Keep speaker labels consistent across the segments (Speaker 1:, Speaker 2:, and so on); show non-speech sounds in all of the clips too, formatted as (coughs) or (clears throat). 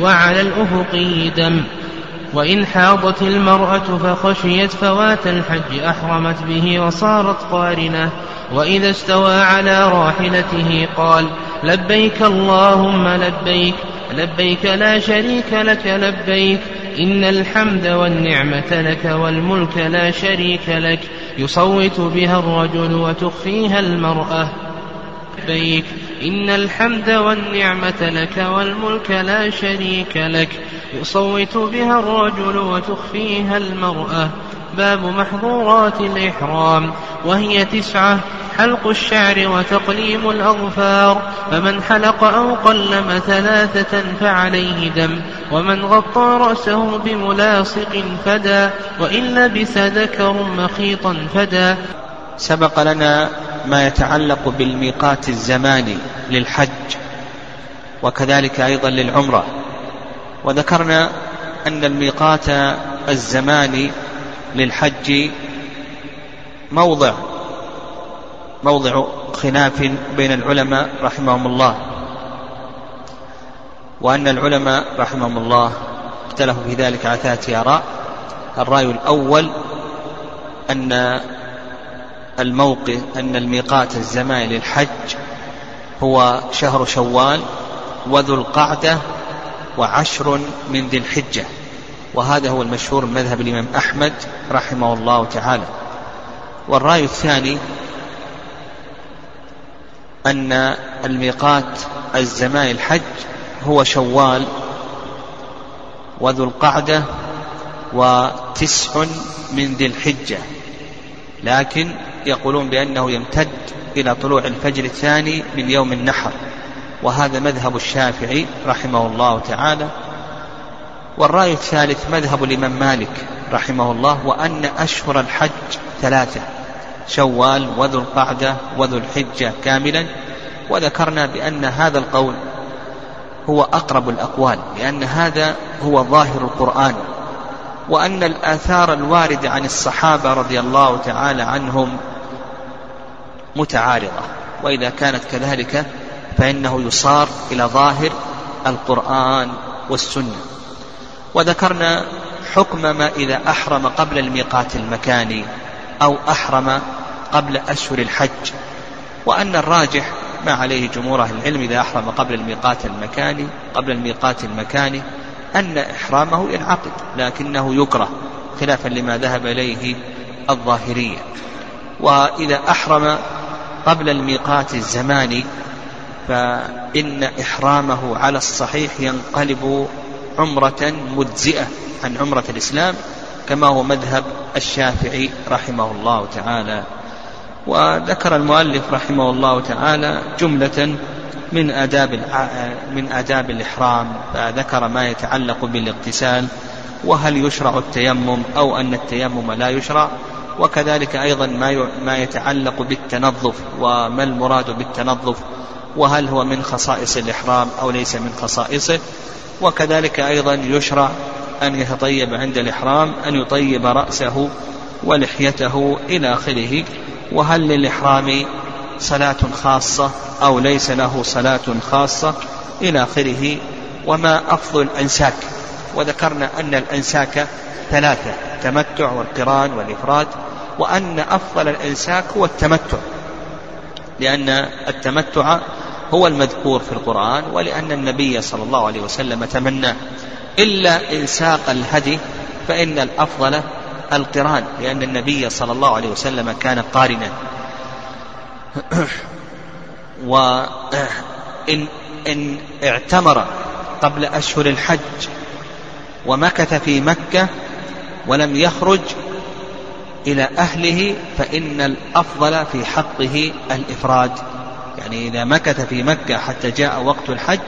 Speaker 1: وعلى الأفق دم. وإن حاضت المرأة فخشيت فوات الحج أحرمت به وصارت قارنة. وإذا استوى على راحلته قال لبيك اللهم لبيك لبيك لا شريك لك لبيك. إن الحمد والنعمة لك والملك لا شريك لك. يصوت بها الرجل وتخفيها المرأة. لبيك. إن الحمد والنعمة لك والملك لا شريك لك. يصوت بها الرجل وتخفيها المرأة. باب محظورات الإحرام. وهي تسعة حلق الشعر وتقليم الأظفار. فمن حلق أو قلم ثلاثة فعليه دم. ومن غطى رأسه بملاصق فدا. وإن لبس ذكر مخيطا فدا.
Speaker 2: سبق لنا ما يتعلق بالميقات الزماني للحج وكذلك أيضا للعمرة. وذكرنا أن الميقات الزماني للحج موضع موضع خلاف بين العلماء رحمهم الله. وأن العلماء رحمهم الله اختلفوا في ذلك على ثلاثة آراء الرأي الأول أن الموقف أن الميقات الزمان للحج هو شهر شوال وذو القعدة وعشر من ذي الحجة. وهذا هو المشهور من مذهب الإمام أحمد رحمه الله تعالى. والرأي الثاني أن الميقات الزمان الحج هو شوال وذو القعدة وتسع من ذي الحجة. لكن يقولون بأنه يمتد إلى طلوع الفجر الثاني من يوم النحر. وهذا مذهب الشافعي رحمه الله تعالى. والرأي الثالث مذهب الإمام مالك رحمه الله وأن أشهر الحج ثلاثة شوال وذو القعدة وذو الحجة كاملا. وذكرنا بأن هذا القول هو أقرب الأقوال لأن هذا هو ظاهر القرآن. وأن الآثار الواردة عن الصحابة رضي الله تعالى عنهم متعارضة وإذا كانت كذلك فإنه يصار إلى ظاهر القرآن والسنة. وذكرنا حكم ما إذا أحرم قبل الميقات المكاني أو أحرم قبل أشهر الحج وأن الراجح ما عليه جمهور أهل العلم إذا أحرم قبل الميقات المكاني قبل الميقات المكاني أن إحرامه ينعقد لكنه يكره خلافا لما ذهب إليه الظاهرية. وإذا أحرم قبل الميقات الزماني فإن إحرامه على الصحيح ينقلب عمرة مجزئة عن عمرة الإسلام كما هو مذهب الشافعي رحمه الله تعالى. وذكر المؤلف رحمه الله تعالى جملة من آداب من آداب الإحرام فذكر ما يتعلق بالاغتسال وهل يشرع التيمم أو أن التيمم لا يشرع. وكذلك أيضا ما ما يتعلق بالتنظف وما المراد بالتنظف وهل هو من خصائص الإحرام أو ليس من خصائصه. وكذلك أيضا يشرع أن يتطيب عند الإحرام أن يطيب رأسه ولحيته إلى آخره. وهل للإحرام صلاة خاصة أو ليس له صلاة خاصة إلى آخره. وما أفضل الأنساك. وذكرنا أن الأنساك ثلاثة التمتع والقران والإفراد. وأن أفضل الأنساك هو التمتع. لأن التمتع هو المذكور في القرآن ولأن النبي صلى الله عليه وسلم تمناه. إلا إن ساق الهدي فإن الأفضل القران لأن النبي صلى الله عليه وسلم كان قارنا. (clears throat) وإن إن اعتمر قبل أشهر الحج ومكث في مكة ولم يخرج إلى أهله فإن الأفضل في حقه الإفراد يعني إذا مكث في مكة حتى جاء وقت الحج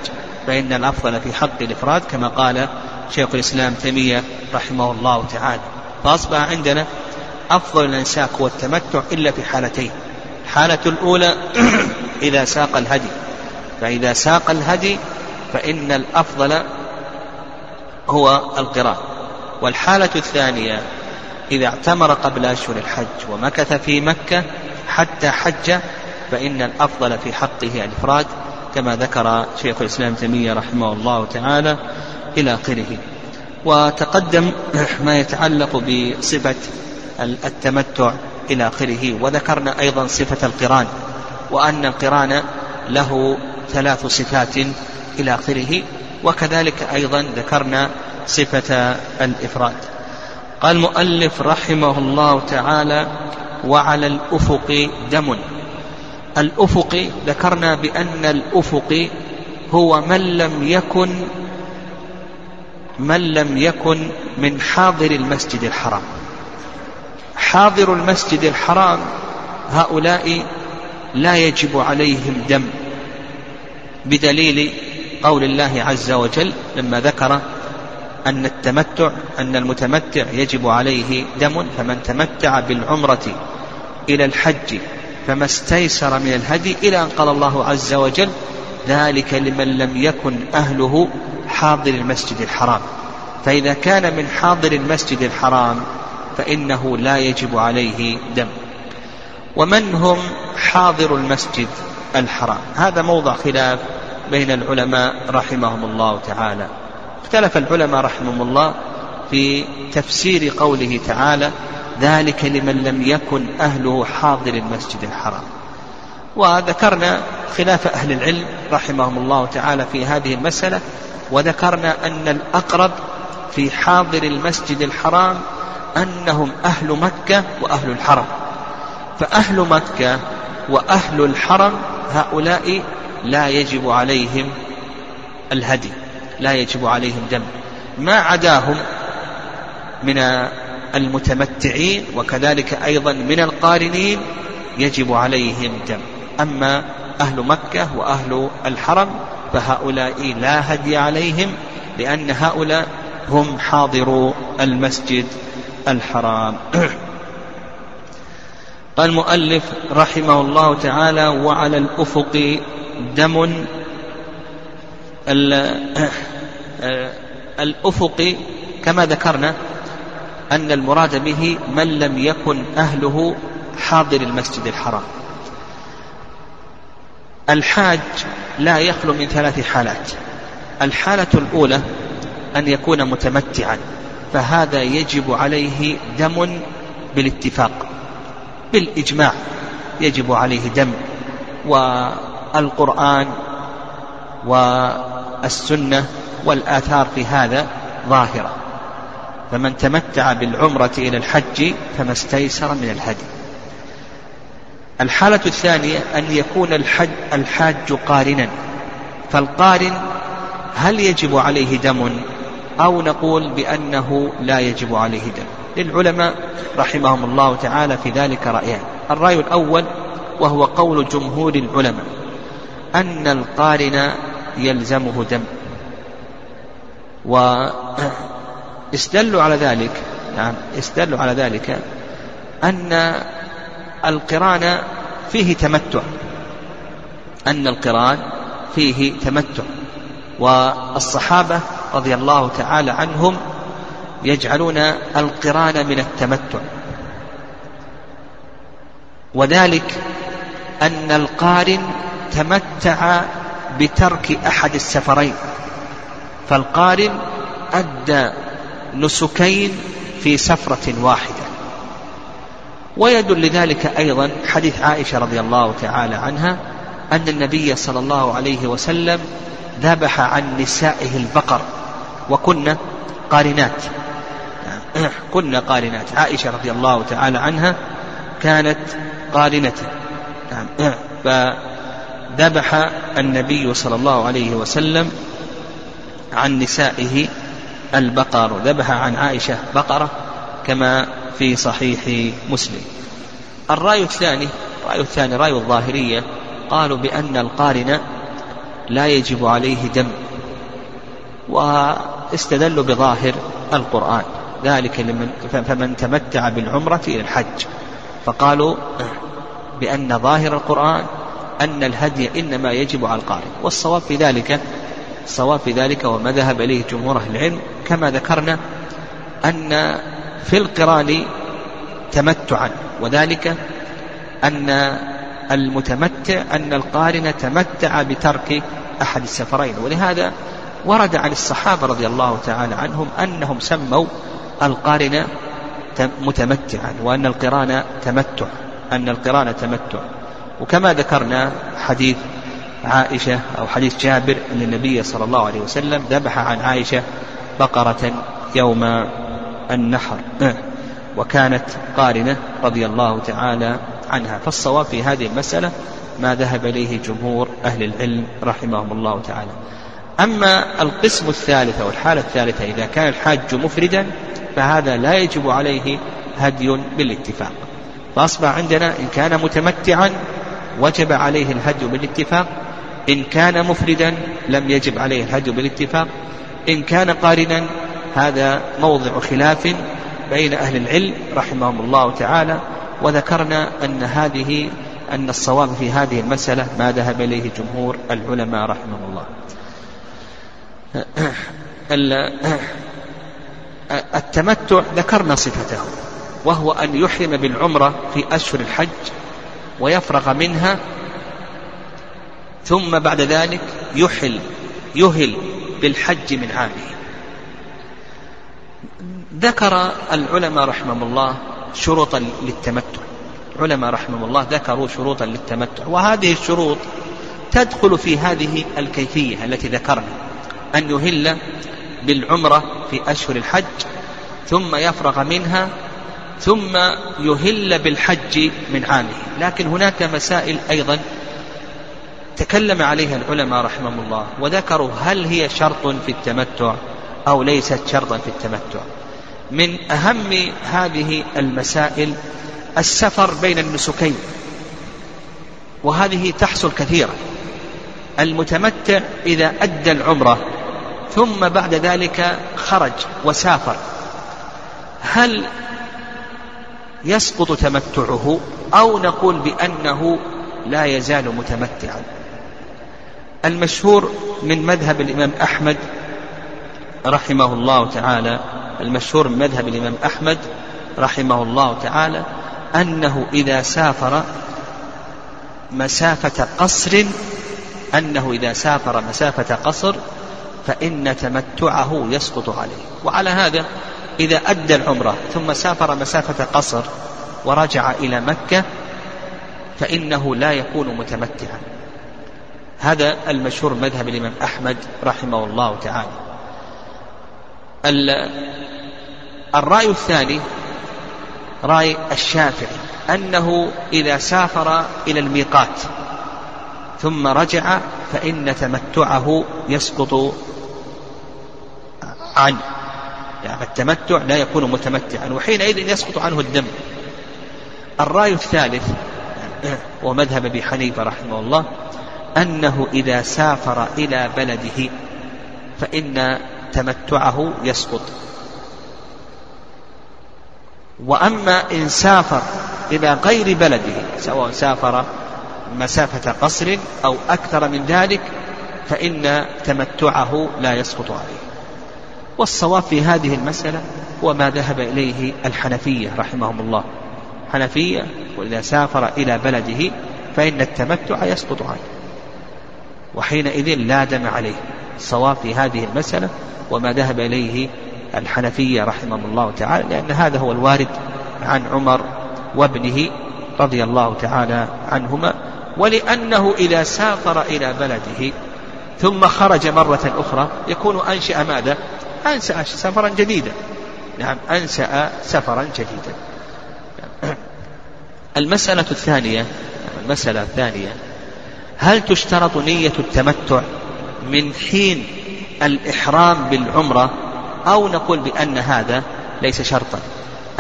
Speaker 2: فإن الأفضل في حق الإفراد كما قال شيخ الإسلام تيمية رحمه الله تعالى. فأصبح عندنا أفضل الأنساك هو التمتع إلا في حالتين. الحالة الأولى (clears throat) إذا ساق الهدي. فإذا ساق الهدي فإن الأفضل هو القران والحالة الثانية إذا اعتمر قبل أشهر الحج ومكث في مكة حتى حج فإن الأفضل في حقه الإفراد كما ذكر شيخ الإسلام تيمية رحمه الله تعالى إلى آخره. وتقدم (clears throat) ما يتعلق بصفة التمتع إلى آخره وذكرنا أيضا صفة القران وأن القران له ثلاث صفات إلى آخره وكذلك أيضا ذكرنا صفة الإفراد. قال المؤلف رحمه الله تعالى وعلى الأفق دم الأفق ذكرنا بأن الأفق هو من لم يكن من لم يكن من حاضر المسجد الحرام. حاضر المسجد الحرام هؤلاء لا يجب عليهم دم بدليل قول الله عز وجل لما ذكر أن التمتع أن المتمتع يجب عليه دم فمن تمتع بالعمرة إلى الحج فما استيسر من الهدي إلى أن قال الله عز وجل ذلك لمن لم يكن أهله حاضر المسجد الحرام فإذا كان من حاضر المسجد الحرام فإنه لا يجب عليه دم. ومن هم حاضر المسجد الحرام؟ هذا موضع خلاف بين العلماء رحمهم الله تعالى. اختلف العلماء رحمهم الله في تفسير قوله تعالى ذلك لمن لم يكن أهله حاضر المسجد الحرام. وذكرنا خلاف أهل العلم رحمهم الله تعالى في هذه المسألة وذكرنا أن الأقرب في حاضر المسجد الحرام أنهم أهل مكة وأهل الحرم. فأهل مكة وأهل الحرم هؤلاء لا يجب عليهم الهدي. لا يجب عليهم دم. ما عداهم من المتمتعين وكذلك أيضا من القارنين يجب عليهم دم. أما أهل مكة وأهل الحرم فهؤلاء لا هدي عليهم لأن هؤلاء هم حاضرو المسجد الحرام. (clears throat) قال المؤلف رحمه الله تعالى وعلى الأفق دم الأفق كما ذكرنا أن المراد به من لم يكن أهله حاضر المسجد الحرام. الحاج لا يخلو من ثلاث حالات. الحالة الأولى أن يكون متمتعا فهذا يجب عليه دم بالاتفاق بالإجماع يجب عليه دم والقرآن والسنة والآثار في هذا ظاهرة. فمن تمتع بالعمرة إلى الحج فما استيسر من الهدي. الحالة الثانية أن يكون الحج الحاج قارنا. فالقارن هل يجب عليه دم أو نقول بأنه لا يجب عليه دم؟ للعلماء رحمهم الله تعالى في ذلك رأيان. الرأي الأول وهو قول جمهور العلماء أن القارن يلزمه دم. واستدلوا على ذلك نعم استدلوا على ذلك أن القرآن فيه تمتع. أن القرآن فيه تمتع. والصحابة رضي الله تعالى عنهم يجعلون القرآن من التمتع. وذلك أن القارن تمتع بترك أحد السفرين. فالقارن أدى نسكين في سفرة واحدة. ويدل لذلك أيضا حديث عائشة رضي الله تعالى عنها أن النبي صلى الله عليه وسلم ذبح عن نسائه البقر. وكن قارنات. (clears throat) كن قارنات. عائشة رضي الله تعالى عنها كانت قارنة. (clears throat) فذبح النبي صلى الله عليه وسلم عن نسائه البقر ذبح عن عائشة بقرة كما في صحيح مسلم. الرأي الثاني الرأي الثاني رأي الظاهرية قالوا بأن القارن لا يجب عليه دم واستدلوا بظاهر القرآن. ذلك لمن فمن تمتع بالعمرة إلى الحج. فقالوا بأن ظاهر القرآن أن الهدي إنما يجب على القارئ والصواب في ذلك الصواب في ذلك وما ذهب إليه جمهور أهل العلم كما ذكرنا أن في القران تمتعا وذلك أن المتمتع أن القارن تمتع بترك أحد السفرين ولهذا ورد عن الصحابة رضي الله تعالى عنهم أنهم سموا القارن متمتعا وأن القران تمتع أن القران تمتع. وكما ذكرنا حديث عائشة أو حديث جابر أن النبي صلى الله عليه وسلم ذبح عن عائشة بقرة يوم النحر وكانت قارنة رضي الله تعالى عنها. فالصواب في هذه المسألة ما ذهب إليه جمهور أهل العلم رحمهم الله تعالى. أما القسم الثالث أو الحالة الثالثة إذا كان الحاج مفردا فهذا لا يجب عليه هدي بالاتفاق. فأصبح عندنا إن كان متمتعا وجب عليه الهدي بالاتفاق. إن كان مفردا لم يجب عليه الهدي بالاتفاق. إن كان قارنا هذا موضع خلاف بين أهل العلم رحمهم الله تعالى. وذكرنا أن هذه أن الصواب في هذه المسألة ما ذهب إليه جمهور العلماء رحمهم الله. التمتع ذكرنا صفته وهو أن يحرم بالعمرة في أشهر الحج ويفرغ منها ثم بعد ذلك يحل يهل بالحج من عامه. ذكر العلماء رحمهم الله شروطا للتمتع. العلماء رحمهم الله ذكروا شروطا للتمتع. وهذه الشروط تدخل في هذه الكيفية التي ذكرنا أن يهل بالعمرة في أشهر الحج ثم يفرغ منها ثم يهل بالحج من عامه. لكن هناك مسائل أيضا تكلم عليها العلماء رحمهم الله وذكروا هل هي شرط في التمتع أو ليست شرطا في التمتع. من أهم هذه المسائل السفر بين النسكين وهذه تحصل كثيرا. المتمتع إذا أدى العمرة ثم بعد ذلك خرج وسافر هل يسقط تمتعه أو نقول بأنه لا يزال متمتعا. المشهور من مذهب الإمام أحمد رحمه الله تعالى المشهور من مذهب الإمام أحمد رحمه الله تعالى أنه إذا سافر مسافة قصر أنه إذا سافر مسافة قصر فإن تمتعه يسقط عليه. وعلى هذا إذا أدى العمرة ثم سافر مسافة قصر ورجع إلى مكة فإنه لا يكون متمتعا. هذا المشهور مذهب الإمام أحمد رحمه الله تعالى. الرأي الثاني رأي الشافعي أنه إذا سافر إلى الميقات ثم رجع فإن تمتعه يسقط عنه يعني التمتع لا يكون متمتعا وحينئذ يسقط عنه الدم. الرأي الثالث ومذهب أبي حنيفة رحمه الله أنه إذا سافر إلى بلده فإن تمتعه يسقط. وأما إن سافر إلى غير بلده سواء سافر مسافة قصر أو أكثر من ذلك فإن تمتعه لا يسقط عليه. والصواب في هذه المسألة هو ما ذهب إليه الحنفية رحمهم الله. حنفية وإذا سافر إلى بلده فإن التمتع يسقط عنه. وحينئذ لا دم عليه. الصواب في هذه المسألة وما ذهب إليه الحنفية رحمهم الله تعالى لأن هذا هو الوارد عن عمر وابنه رضي الله تعالى عنهما ولأنه إذا سافر إلى بلده ثم خرج مرة أخرى يكون أنشأ ماذا؟ أنشأ سفرا جديدا. نعم أنشأ سفرا جديدا. المسألة الثانية المسألة الثانية. هل تشترط نية التمتع من حين الإحرام بالعمرة أو نقول بأن هذا ليس شرطا؟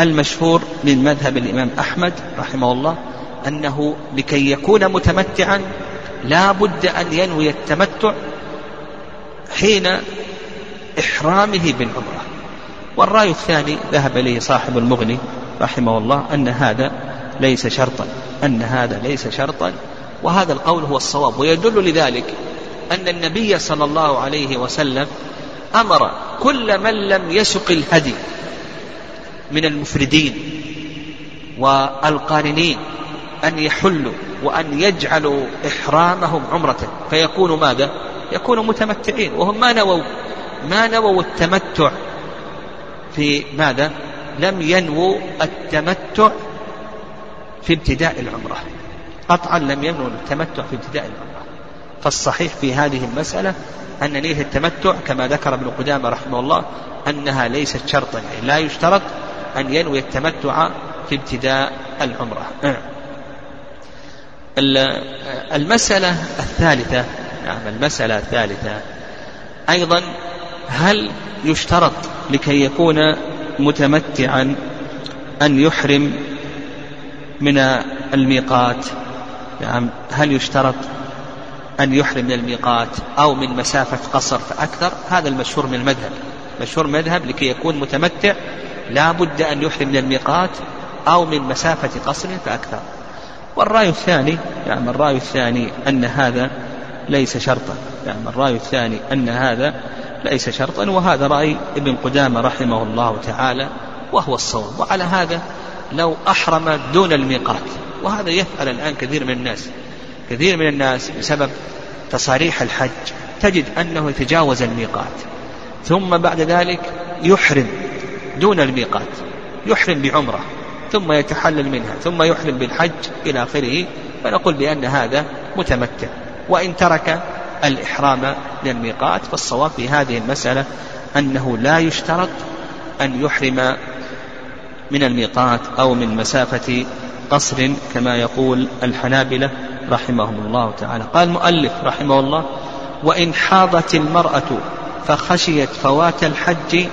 Speaker 2: المشهور من مذهب الإمام أحمد رحمه الله أنه لكي يكون متمتعا لا بد أن ينوي التمتع حين إحرامه بالعمرة. والرأي الثاني ذهب إليه صاحب المغني رحمه الله أن هذا ليس شرطا أن هذا ليس شرطا وهذا القول هو الصواب. ويدل لذلك أن النبي صلى الله عليه وسلم أمر كل من لم يسق الهدي من المفردين والقارنين أن يحلوا وأن يجعلوا إحرامهم عمرة. فيكون ماذا؟ يكونوا متمتعين وهم ما نووا ما نووا التمتع في ماذا؟ لم ينووا التمتع في ابتداء العمرة. قطعا لم ينووا التمتع في ابتداء العمرة. فالصحيح في هذه المسألة أن نية التمتع كما ذكر ابن قدامة رحمه الله أنها ليست شرطا يعني لا يشترط أن ينوي التمتع في ابتداء العمرة. المسألة الثالثة نعم المسألة الثالثة. أيضا هل يشترط لكي يكون متمتعا أن يحرم من الميقات؟ نعم هل يشترط أن يحرم من الميقات أو من مسافة قصر فأكثر هذا المشهور من المذهب. مشهور مذهب لكي يكون متمتع لا بد أن يحرم من الميقات أو من مسافة قصر فأكثر والرأي الثاني نعم الرأي الثاني أن هذا ليس شرطا. نعم الرأي الثاني أن هذا ليس شرطا وهذا رأي ابن قدامة رحمه الله تعالى وهو الصواب. وعلى هذا لو أحرم دون الميقات. وهذا يفعل الآن كثير من الناس. كثير من الناس بسبب تصاريح الحج تجد أنه يتجاوز الميقات. ثم بعد ذلك يحرم دون الميقات. يحرم بعمرة ثم يتحلل منها ثم يحرم بالحج إلى آخره. فنقول بأن هذا متمتع. وإن ترك الإحرام من الميقات فالصواب في هذه المسألة أنه لا يشترط أن يحرم من الميقات أو من مسافة قصر كما يقول الحنابلة رحمهم الله تعالى. قال المؤلف رحمه الله وإن حاضت المرأة فخشيت فوات الحج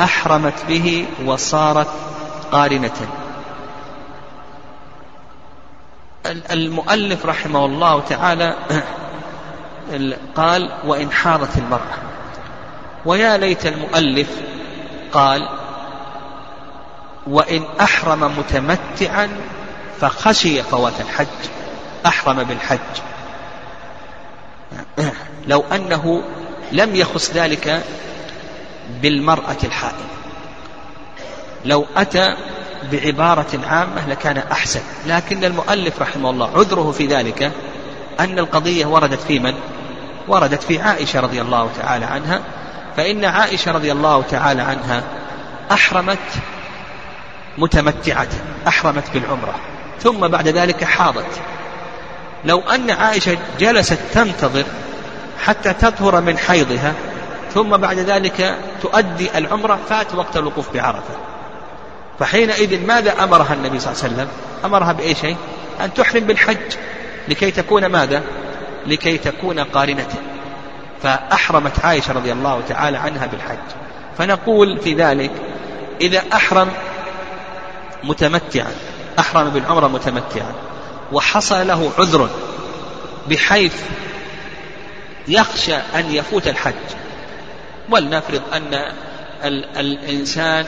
Speaker 2: أحرمت به وصارت قارنة. المؤلف رحمه الله تعالى قال وإن حاضت المرأة. ويا ليت المؤلف قال وإن أحرم متمتعا فخشي فوات الحج. أحرم بالحج. لو أنه لم يخص ذلك بالمرأة الحائض. لو أتى بعبارة عامة لكان أحسن. لكن المؤلف رحمه الله عذره في ذلك أن القضية وردت في من؟ وردت في عائشة رضي الله تعالى عنها فإن عائشة رضي الله تعالى عنها أحرمت متمتعة أحرمت بالعمرة ثم بعد ذلك حاضت. لو أن عائشة جلست تنتظر حتى تطهر من حيضها ثم بعد ذلك تؤدي العمرة فات وقت الوقوف بعرفة. فحينئذ ماذا أمرها النبي صلى الله عليه وسلم؟ أمرها بأي شيء أن تحرم بالحج. لكي تكون ماذا؟ لكي تكون قارنة. فأحرمت عائشة رضي الله تعالى عنها بالحج. فنقول في ذلك إذا أحرم متمتعا أحرم بالعمرة متمتعا وحصل له عذر بحيث يخشى أن يفوت الحج. ولنفرض أن الإنسان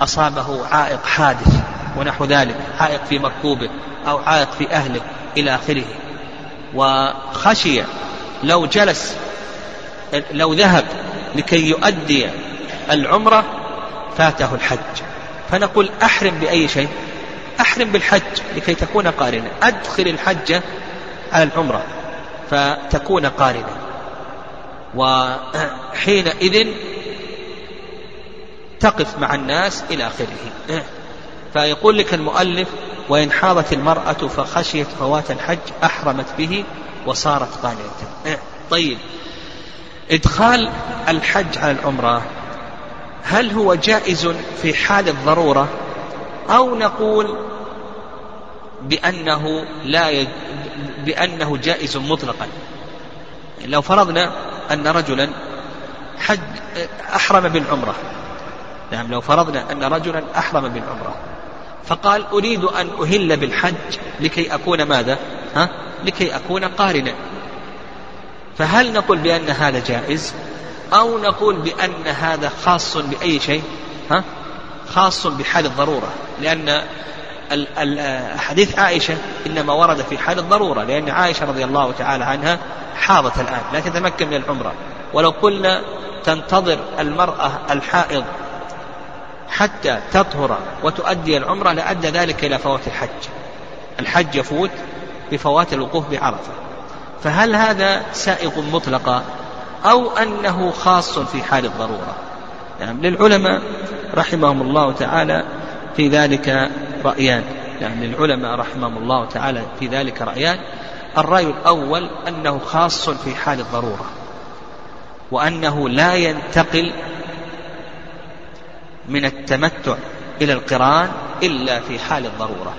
Speaker 2: أصابه عائق حادث ونحو ذلك عائق في مركوبه أو عائق في أهله إلى آخره. وخشي لو جلس لو ذهب لكي يؤدي العمرة فاته الحج. فنقول أحرم بأي شيء؟ أحرم بالحج لكي تكون قارنة أدخل الحج على العمرة فتكون قارنة وحينئذ تقف مع الناس إلى آخره. فيقول لك المؤلف وإن حاضت المرأة فخشيت فوات الحج أحرمت به وصارت قانية طيب. إدخال الحج على العمرة هل هو جائز في حال الضرورة؟ أو نقول بأنه لا يج... بأنه جائز مطلقا. لو فرضنا أن رجلا حج أحرم بالعمرة. نعم لو فرضنا أن رجلا أحرم بالعمرة. فقال أريد أن أهل بالحج لكي أكون ماذا؟ ها؟ لكي أكون قارنا. فهل نقول بأن هذا جائز؟ أو نقول بأن هذا خاص بأي شيء؟ ها؟ خاص بحال الضرورة. لأن حديث عائشة إنما ورد في حال الضرورة لأن عائشة رضي الله تعالى عنها حاضت الآن لا تتمكن من العمرة. ولو قلنا تنتظر المرأة الحائض حتى تطهر وتؤدي العمرة لأدى ذلك إلى فوات الحج. الحج يفوت بفوات الوقوف بعرفة. فهل هذا سائق مطلقا أو أنه خاص في حال الضرورة؟ نعم للعلماء رحمهم الله تعالى في ذلك رأيان. يعني للعلماء رحمهم الله تعالى في ذلك رأيان. الرأي الأول أنه خاص في حال الضرورة وأنه لا ينتقل من التمتع إلى القران إلا في حال الضرورة.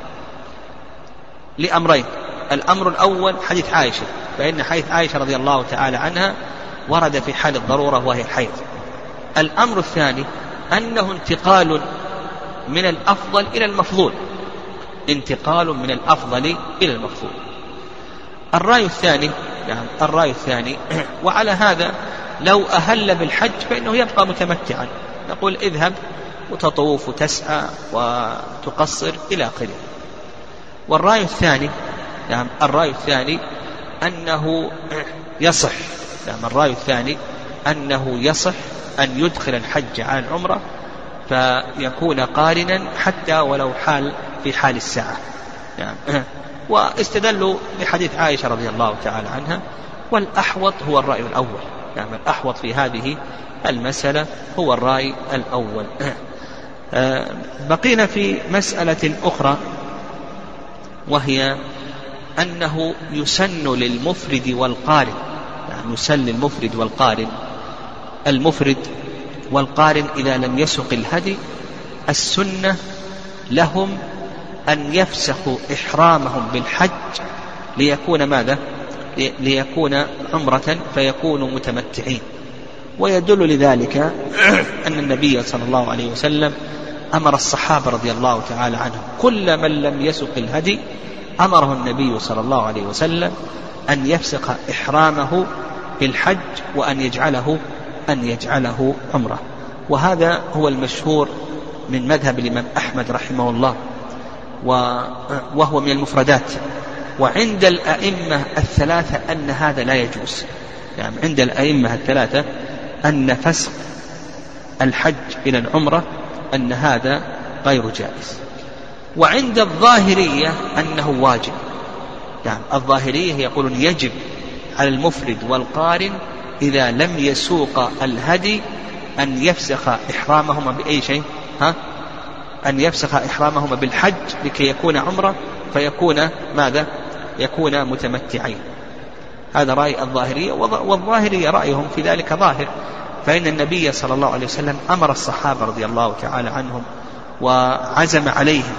Speaker 2: لأمرين. الأمر الأول حديث عائشة فإن حديث عائشة رضي الله تعالى عنها ورد في حال الضرورة وهي الحيض. الأمر الثاني أنه انتقال من الأفضل إلى المفضول. انتقال من الأفضل إلى المفضول. الرأي الثاني يعني الرأي الثاني. (clears throat) وعلى هذا لو أهل بالحج فإنه يبقى متمتعا. نقول اذهب وتطوف وتسعى وتقصر إلى آخره. والرأي الثاني نعم الرأي الثاني أنه يصح نعم الرأي الثاني أنه يصح أن يدخل الحج على العمرة فيكون قارنا حتى ولو حال في حال الساعة. نعم. واستدلوا بحديث عائشة رضي الله تعالى عنها والأحوط هو الرأي الأول. نعم الأحوط في هذه المسألة هو الرأي الأول. آه، بقينا في مسألة أخرى وهي أنه يسن للمفرد والقارن. يعني يسن للمفرد والقارن. المفرد والقارن إذا لم يسق الهدي السنة لهم أن يفسخوا إحرامهم بالحج ليكون ماذا؟ ليكون عمرة فيكونوا متمتعين. ويدل لذلك أن النبي صلى الله عليه وسلم أمر الصحابة رضي الله تعالى عنهم. كل من لم يسق الهدي أمره النبي صلى الله عليه وسلم أن يفسق إحرامه بالحج وأن يجعله أن يجعله عمرة. وهذا هو المشهور من مذهب الإمام أحمد رحمه الله وهو من المفردات. وعند الأئمة الثلاثة أن هذا لا يجوز. يعني عند الأئمة الثلاثة أن فسق الحج إلى العمرة أن هذا غير جائز. وعند الظاهرية أنه واجب. يعني الظاهرية يقولون يجب على المفرد والقارن إذا لم يسوق الهدي أن يفسخ إحرامهما بأي شيء ها؟ أن يفسخ إحرامهما بالحج لكي يكون عمرة فيكون ماذا؟ يكون متمتعين. هذا رأي الظاهرية والظاهرية رأيهم في ذلك ظاهر. فإن النبي صلى الله عليه وسلم أمر الصحابة رضي الله تعالى عنهم وعزم عليهم.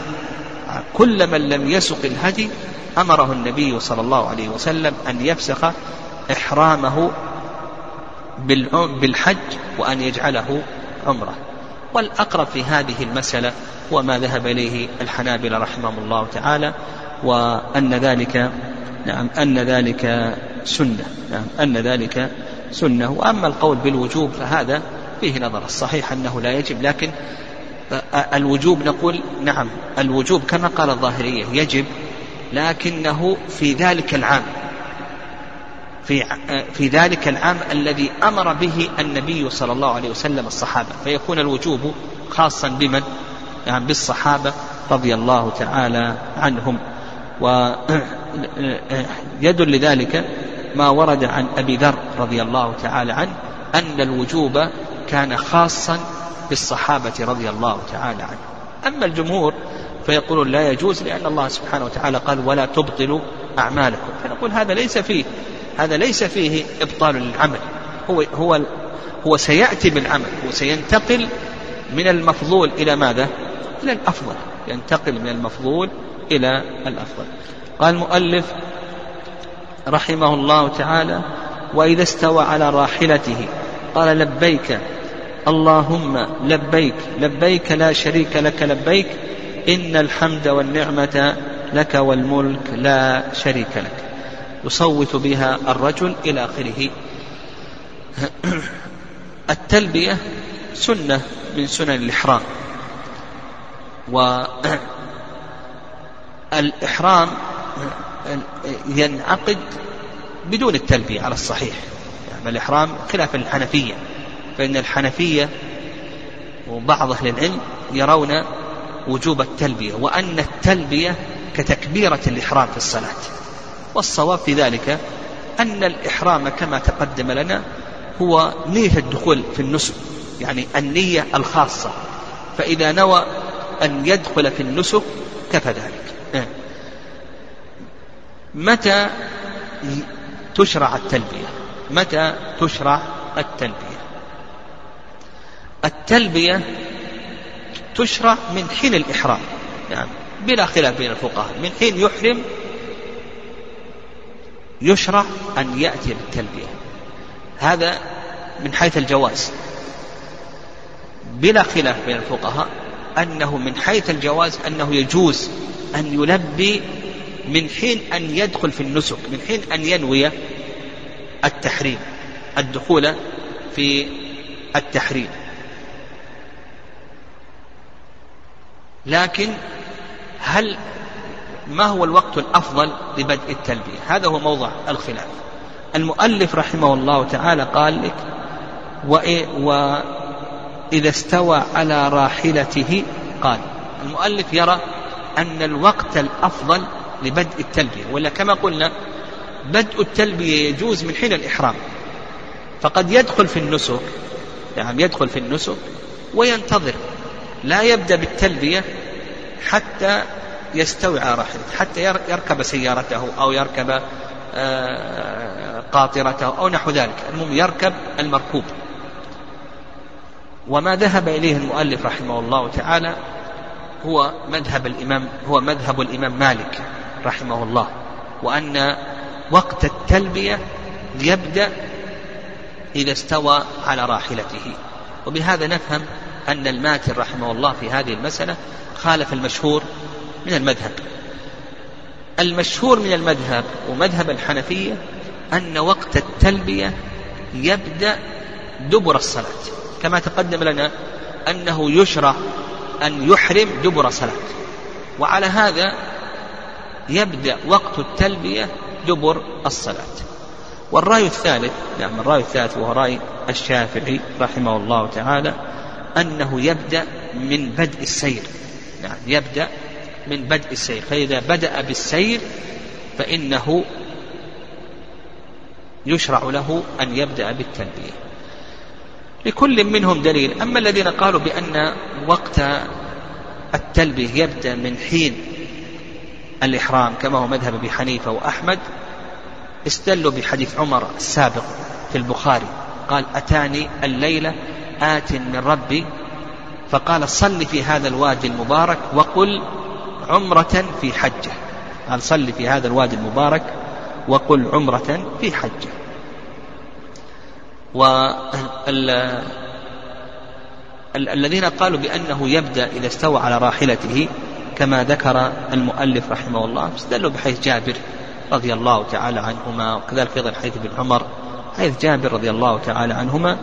Speaker 2: كل من لم يسق الهدي أمره النبي صلى الله عليه وسلم أن يفسخ إحرامه بالحج وأن يجعله عمرة. والأقرب في هذه المسألة هو ما ذهب إليه الحنابلة رحمهم الله تعالى وأن ذلك نعم أن ذلك سنة نعم أن ذلك سنة. وأما القول بالوجوب فهذا فيه نظر. الصحيح أنه لا يجب لكن الوجوب نقول نعم الوجوب كما قال الظاهرية يجب لكنه في ذلك العام في في ذلك العام الذي أمر به النبي صلى الله عليه وسلم الصحابة. فيكون الوجوب خاصا بمن؟ يعني بالصحابة رضي الله تعالى عنهم. ويدل لذلك ما ورد عن أبي ذر رضي الله تعالى عنه أن الوجوب كان خاصا بالصحابة رضي الله تعالى عنهم أما الجمهور فيقولون لا يجوز لأن الله سبحانه وتعالى قال ولا تبطلوا أعمالكم. فنقول هذا ليس فيه هذا ليس فيه إبطال للعمل. هو هو هو سيأتي بالعمل وسينتقل من المفضول إلى ماذا؟ إلى الأفضل. ينتقل من المفضول إلى الأفضل. قال المؤلف رحمه الله تعالى وإذا استوى على راحلته قال لبيك اللهم لبيك لبيك لا شريك لك لبيك إن الحمد والنعمة لك والملك لا شريك لك. يصوت بها الرجل إلى آخره. (clears throat) التلبية سنة من سنن الإحرام. (clears throat) والإحرام ينعقد بدون التلبية على الصحيح. يعني الإحرام خلاف الحنفية فإن الحنفية وبعض أهل العلم يرون وجوب التلبية وأن التلبية كتكبيرة الإحرام في الصلاة. والصواب في ذلك أن الإحرام كما تقدم لنا هو نية الدخول في النسك يعني النية الخاصة. فإذا نوى أن يدخل في النسك كفى ذلك. متى تشرع التلبية؟ متى تشرع التلبية؟ التلبية تشرع من حين الإحرام يعني بلا خلاف بين الفقهاء من حين يحرم يشرع أن يأتي بالتلبية. هذا من حيث الجواز. بلا خلاف بين الفقهاء أنه من حيث الجواز أنه يجوز أن يلبي من حين أن يدخل في النسك من حين أن ينوي التحريم الدخول في التحريم. لكن هل ما هو الوقت الأفضل لبدء التلبية؟ هذا هو موضع الخلاف. المؤلف رحمه الله تعالى قال لك وإذا استوى على راحلته قال المؤلف يرى أن الوقت الأفضل لبدء التلبية ولا كما قلنا بدء التلبية يجوز من حين الإحرام. فقد يدخل في النسك يعني يدخل في النسك وينتظر لا يبدأ بالتلبية حتى يستوي على راحلته حتى يركب سيارته أو يركب آه، قاطرته أو نحو ذلك. المهم يركب المركوب. وما ذهب إليه المؤلف رحمه الله تعالى هو مذهب الإمام هو مذهب الإمام مالك رحمه الله وأن وقت التلبية يبدأ إذا استوى على راحلته. وبهذا نفهم أن الماتر رحمه الله في هذه المسألة خالف المشهور من المذهب. المشهور من المذهب ومذهب الحنفية أن وقت التلبية يبدأ دبر الصلاة كما تقدم لنا أنه يشرع أن يحرم دبر صلاة. وعلى هذا يبدأ وقت التلبية دبر الصلاة. والرأي الثالث نعم الرأي الثالث وهو رأي الشافعي رحمه الله تعالى أنه يبدأ من بدء السير. نعم يبدأ من بدء السير. فإذا بدأ بالسير فإنه يشرع له أن يبدأ بالتلبية. لكل منهم دليل. أما الذين قالوا بأن وقت التلبية يبدأ من حين الإحرام كما هو مذهب أبي حنيفة وأحمد استدلوا بحديث عمر السابق في البخاري. قال أتاني الليلة آت من ربي. فقال صل في هذا الوادي المبارك وقل عمرة في حجة. قال صل في هذا الوادي المبارك وقل عمرة في حجة. والذين قالوا بأنه يبدأ إذا استوى على راحلته كما ذكر المؤلف رحمه الله استدلوا بحيث جابر رضي الله تعالى عنهما وكذلك أيضا حيث ابن عمر حيث جابر رضي الله تعالى عنهما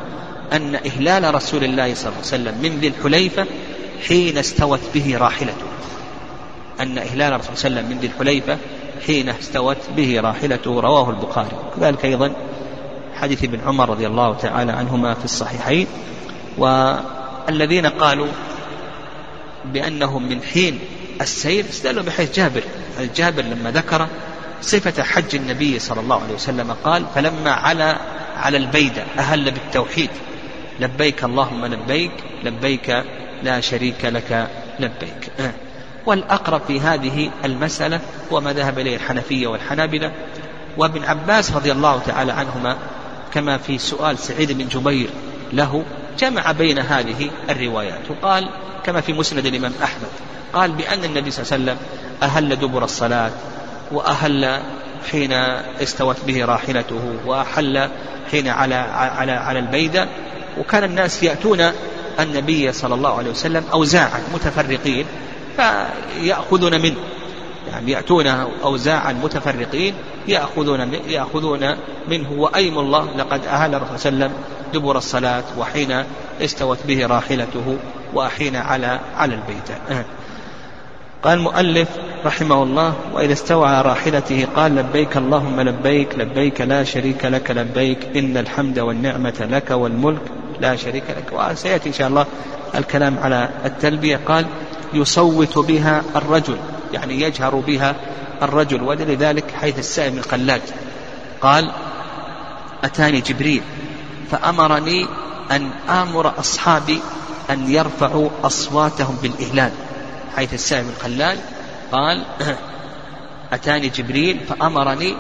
Speaker 2: أن إهلال رسول الله صلى الله عليه وسلم من ذي الحليفة حين استوت به راحلته. أن إهلال الرسول صلى الله عليه وسلم من ذي الحليفة حين استوت به راحلته رواه البخاري. وكذلك أيضا حديث ابن عمر رضي الله تعالى عنهما في الصحيحين والذين قالوا بأنه من حين السير استدلوا بحيث جابر جابر لما ذكر صفة حج النبي صلى الله عليه وسلم قال فلما على على البيدة أهل بالتوحيد لبيك اللهم لبيك لبيك لا شريك لك لبيك آه. والأقرب في هذه المسألة هو ما ذهب إليه الحنفية والحنابلة وابن عباس رضي الله تعالى عنهما كما في سؤال سعيد بن جبير له جمع بين هذه الروايات. وقال كما في مسند الإمام أحمد قال بأن النبي صلى الله عليه وسلم أهل دبر الصلاة وأهل حين استوت به راحلته وأحل حين على على على البيدة وكان الناس يأتون النبي صلى الله عليه وسلم أوزاعا متفرقين فيأخذون منه. يعني يأتون أوزاعا متفرقين يأخذون يأخذون منه وأيم الله لقد أهل الرسول صلى الله عليه وسلم دبر الصلاة وحين استوت به راحلته وحين على على البيت. قال المؤلف رحمه الله وإذا استوى على راحلته قال لبيك اللهم لبيك لبيك لا شريك لك لبيك إن الحمد والنعمة لك والملك لا شريك لك. وسيأتي إن شاء الله الكلام على التلبية. قال يصوت بها الرجل. يعني يجهر بها الرجل ولذلك حيث السائم القلاد قال أتاني جبريل فأمرني أن آمر أصحابي أن يرفعوا أصواتهم بالإهلال. حيث السائب الخلال قال (clears throat) أتاني جبريل فأمرني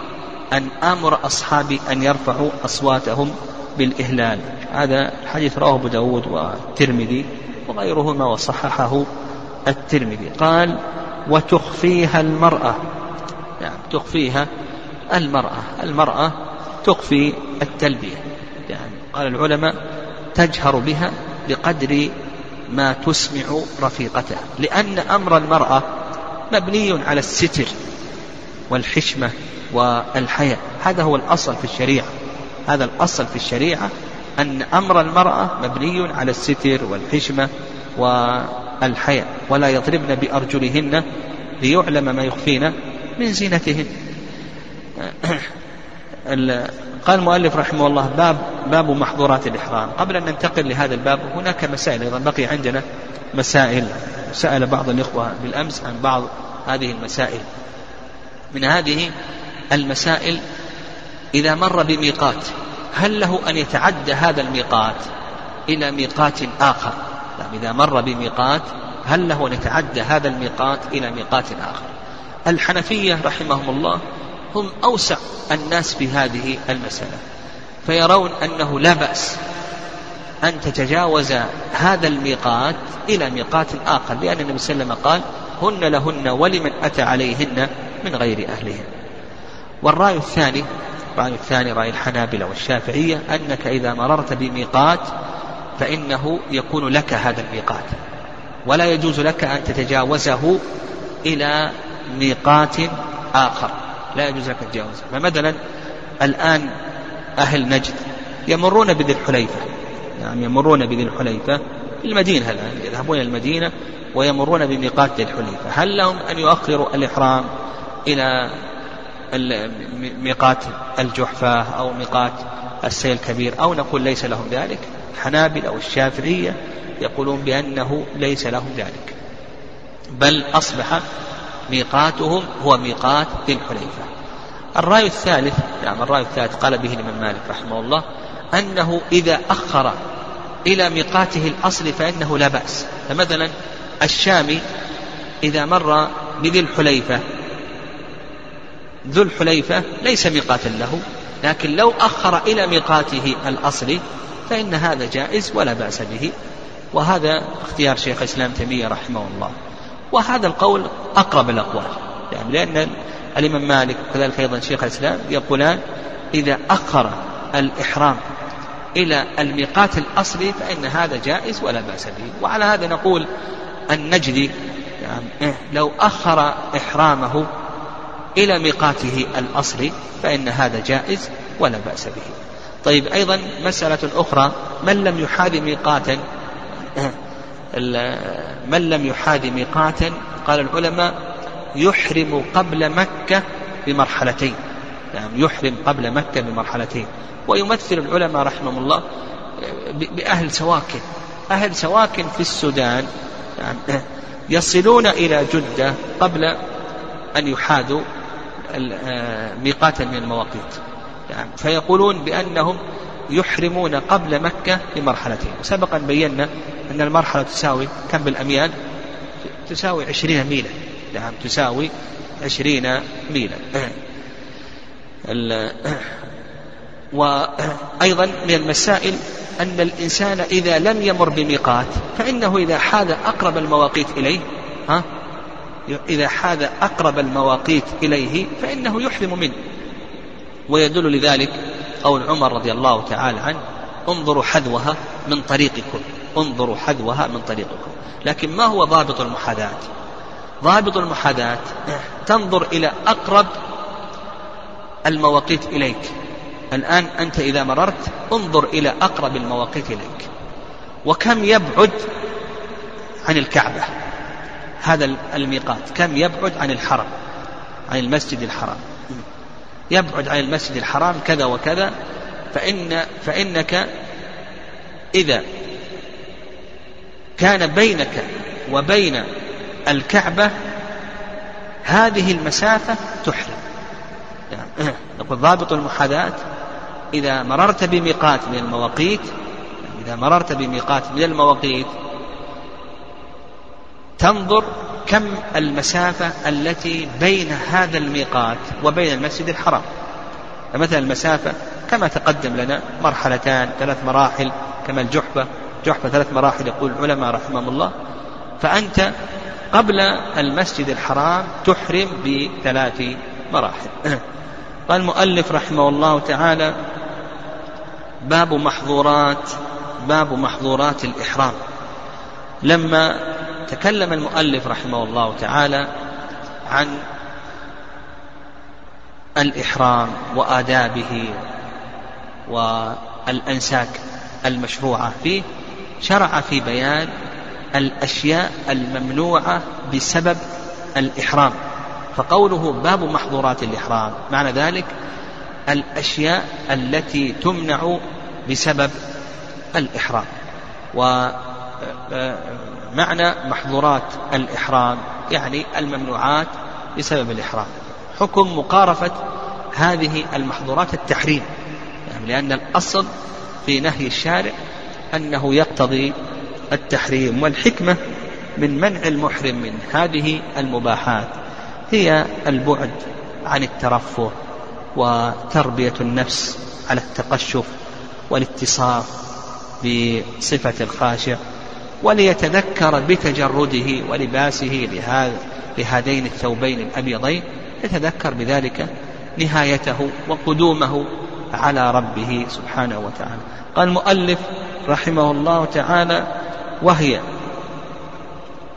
Speaker 2: أن آمر أصحابي أن يرفعوا أصواتهم بالإهلال. هذا الحديث رواه أبو داود والترمذي وغيرهما وصححه الترمذي. قال وتخفيها المرأة. يعني تخفيها المرأة. المرأة تخفي التلبية. يعني قال العلماء تجهر بها بقدر ما تسمع رفيقتها. لأن أمر المرأة مبني على الستر والحشمة والحياء. هذا هو الأصل في الشريعة. هذا الأصل في الشريعة أن أمر المرأة مبني على الستر والحشمة والحياء ولا يضربن بأرجلهن ليعلم ما يخفين من زينتهن. (coughs) قال المؤلف رحمه الله باب باب محظورات الإحرام. قبل أن ننتقل لهذا الباب هناك مسائل أيضا بقي عندنا مسائل. سأل بعض الإخوة بالأمس عن بعض هذه المسائل. من هذه المسائل إذا مر بميقات هل له أن يتعدى هذا الميقات إلى ميقات آخر؟ يعني إذا مر بميقات هل له أن يتعدى هذا الميقات إلى ميقات آخر؟ الحنفية رحمهم الله هم أوسع الناس في هذه المسألة فيرون أنه لا بأس أن تتجاوز هذا الميقات إلى ميقات آخر لأن النبي صلى الله عليه وسلم قال هن لهن ولمن أتى عليهن من غير أهلهن. والرأي الثاني الرأي الثاني رأي الحنابلة والشافعية أنك إذا مررت بميقات فإنه يكون لك هذا الميقات. ولا يجوز لك أن تتجاوزه إلى ميقات آخر. لا يجوز لك تتجاوزه فمثلا الآن أهل نجد يمرون بذي الحليفة. يعني يمرون بذي الحليفة في المدينة الآن. يذهبون إلى المدينة ويمرون بميقات ذي الحليفة. هل لهم أن يؤخروا الإحرام إلى ميقات الجحفة أو ميقات السيل الكبير؟ أو نقول ليس لهم ذلك؟ الحنابلة أو الشافعية يقولون بأنه ليس لهم ذلك. بل أصبح ميقاتهم هو ميقات ذي الحليفة. الرأي الثالث نعم الرأي الثالث قال به الإمام مالك رحمه الله أنه إذا أخر إلى ميقاته الأصلي فإنه لا بأس. فمثلا الشامي إذا مر بذي الحليفة ذو الحليفة ليس ميقاتا له لكن لو أخر إلى ميقاته الأصلي فإن هذا جائز ولا بأس به. وهذا اختيار شيخ الإسلام تيمية رحمه الله. وهذا القول أقرب الأقوال. يعني لأن الإمام مالك وكذلك أيضا شيخ الإسلام يقولان إذا أخر الإحرام إلى الميقات الأصلي فإن هذا جائز ولا بأس به. وعلى هذا نقول النجدي يعني لو أخر إحرامه إلى ميقاته الأصلي فإن هذا جائز ولا بأس به. طيب أيضا مسألة أخرى من لم يحاذ ميقاتا من لم يحاذ ميقاتا قال العلماء يحرم قبل مكة بمرحلتين. يعني يحرم قبل مكة بمرحلتين. ويمثل العلماء رحمهم الله بأهل سواكن. أهل سواكن في السودان يعني يصلون إلى جدة قبل أن يحاذوا ميقاتا من المواقيت. يعني فيقولون بأنهم يحرمون قبل مكة بمرحلتين وسبقا بينا أن المرحلة تساوي كم بالأميال؟ تساوي عشرين ميلا. نعم تساوي عشرين ميلا. وأيضا من المسائل أن الإنسان إذا لم يمر بميقات فإنه إذا حاذ أقرب المواقيت إليه ها؟ إذا حاذ أقرب المواقيت إليه فإنه يحرم منه. ويدل لذلك قول عمر رضي الله تعالى عنه انظروا حذوها من طريقكم انظروا حذوها من طريقكم. لكن ما هو ضابط المحاذاة؟ ضابط المحاذاة (clears throat) تنظر إلى أقرب المواقيت إليك. الآن أنت إذا مررت انظر إلى أقرب المواقيت إليك. وكم يبعد عن الكعبة؟ هذا الميقات. كم يبعد عن الحرم عن المسجد الحرام؟ يبعد عن المسجد الحرام كذا وكذا فإن فإنك إذا كان بينك وبين الكعبة هذه المسافة تحرم. يعني نقول ضابط المحاذاة إذا مررت بميقات من المواقيت إذا مررت بميقات من المواقيت تنظر كم المسافة التي بين هذا الميقات وبين المسجد الحرام؟ فمثلا المسافة كما تقدم لنا مرحلتان ثلاث مراحل كما الجحفة. جحفة ثلاث مراحل يقول العلماء رحمهم الله. فأنت قبل المسجد الحرام تحرم بثلاث مراحل. (clears throat) قال المؤلف رحمه الله تعالى باب محظورات باب محظورات الإحرام. لما تكلم المؤلف رحمه الله تعالى عن الإحرام وآدابه والأنساك المشروعة فيه شرع في بيان الأشياء الممنوعة بسبب الإحرام. فقوله باب محظورات الإحرام معنى ذلك الأشياء التي تمنع بسبب الإحرام. ومعنى محظورات الإحرام يعني الممنوعات بسبب الإحرام. حكم مقارفة هذه المحظورات التحريم يعني لأن الأصل في نهي الشارع أنه يقتضي التحريم والحكمة من منع المحرم من هذه المباحات هي البعد عن الترفه وتربية النفس على التقشف والاتصاف بصفة الخاشع. وليتذكر بتجرده ولباسه لهذين الثوبين الأبيضين يتذكر بذلك نهايته وقدومه على ربه سبحانه وتعالى. قال المؤلف رحمه الله تعالى وهي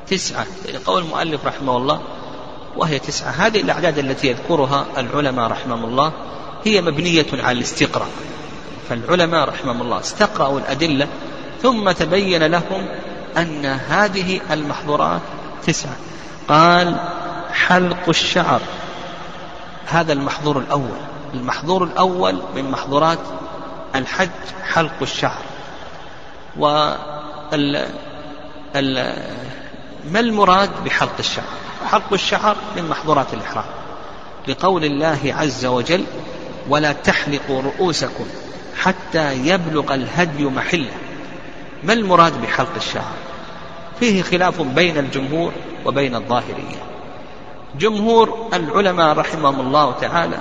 Speaker 2: تسعة. قول المؤلف رحمه الله وهي تسعة. هذه الأعداد التي يذكرها العلماء رحمهم الله هي مبنية على الاستقراء. فالعلماء رحمهم الله استقرأوا الأدلة ثم تبين لهم أن هذه المحظورات تسعة. قال حلق الشعر. هذا المحظور الأول. المحظور الأول من محظورات الحج حلق الشعر. و ما المراد بحلق الشعر؟ حلق الشعر من محظورات الإحرام. لقول الله عز وجل ولا تحلقوا رؤوسكم حتى يبلغ الهدي محله ما المراد بحلق الشعر؟ فيه خلاف بين الجمهور وبين الظاهرية. جمهور العلماء رحمهم الله تعالى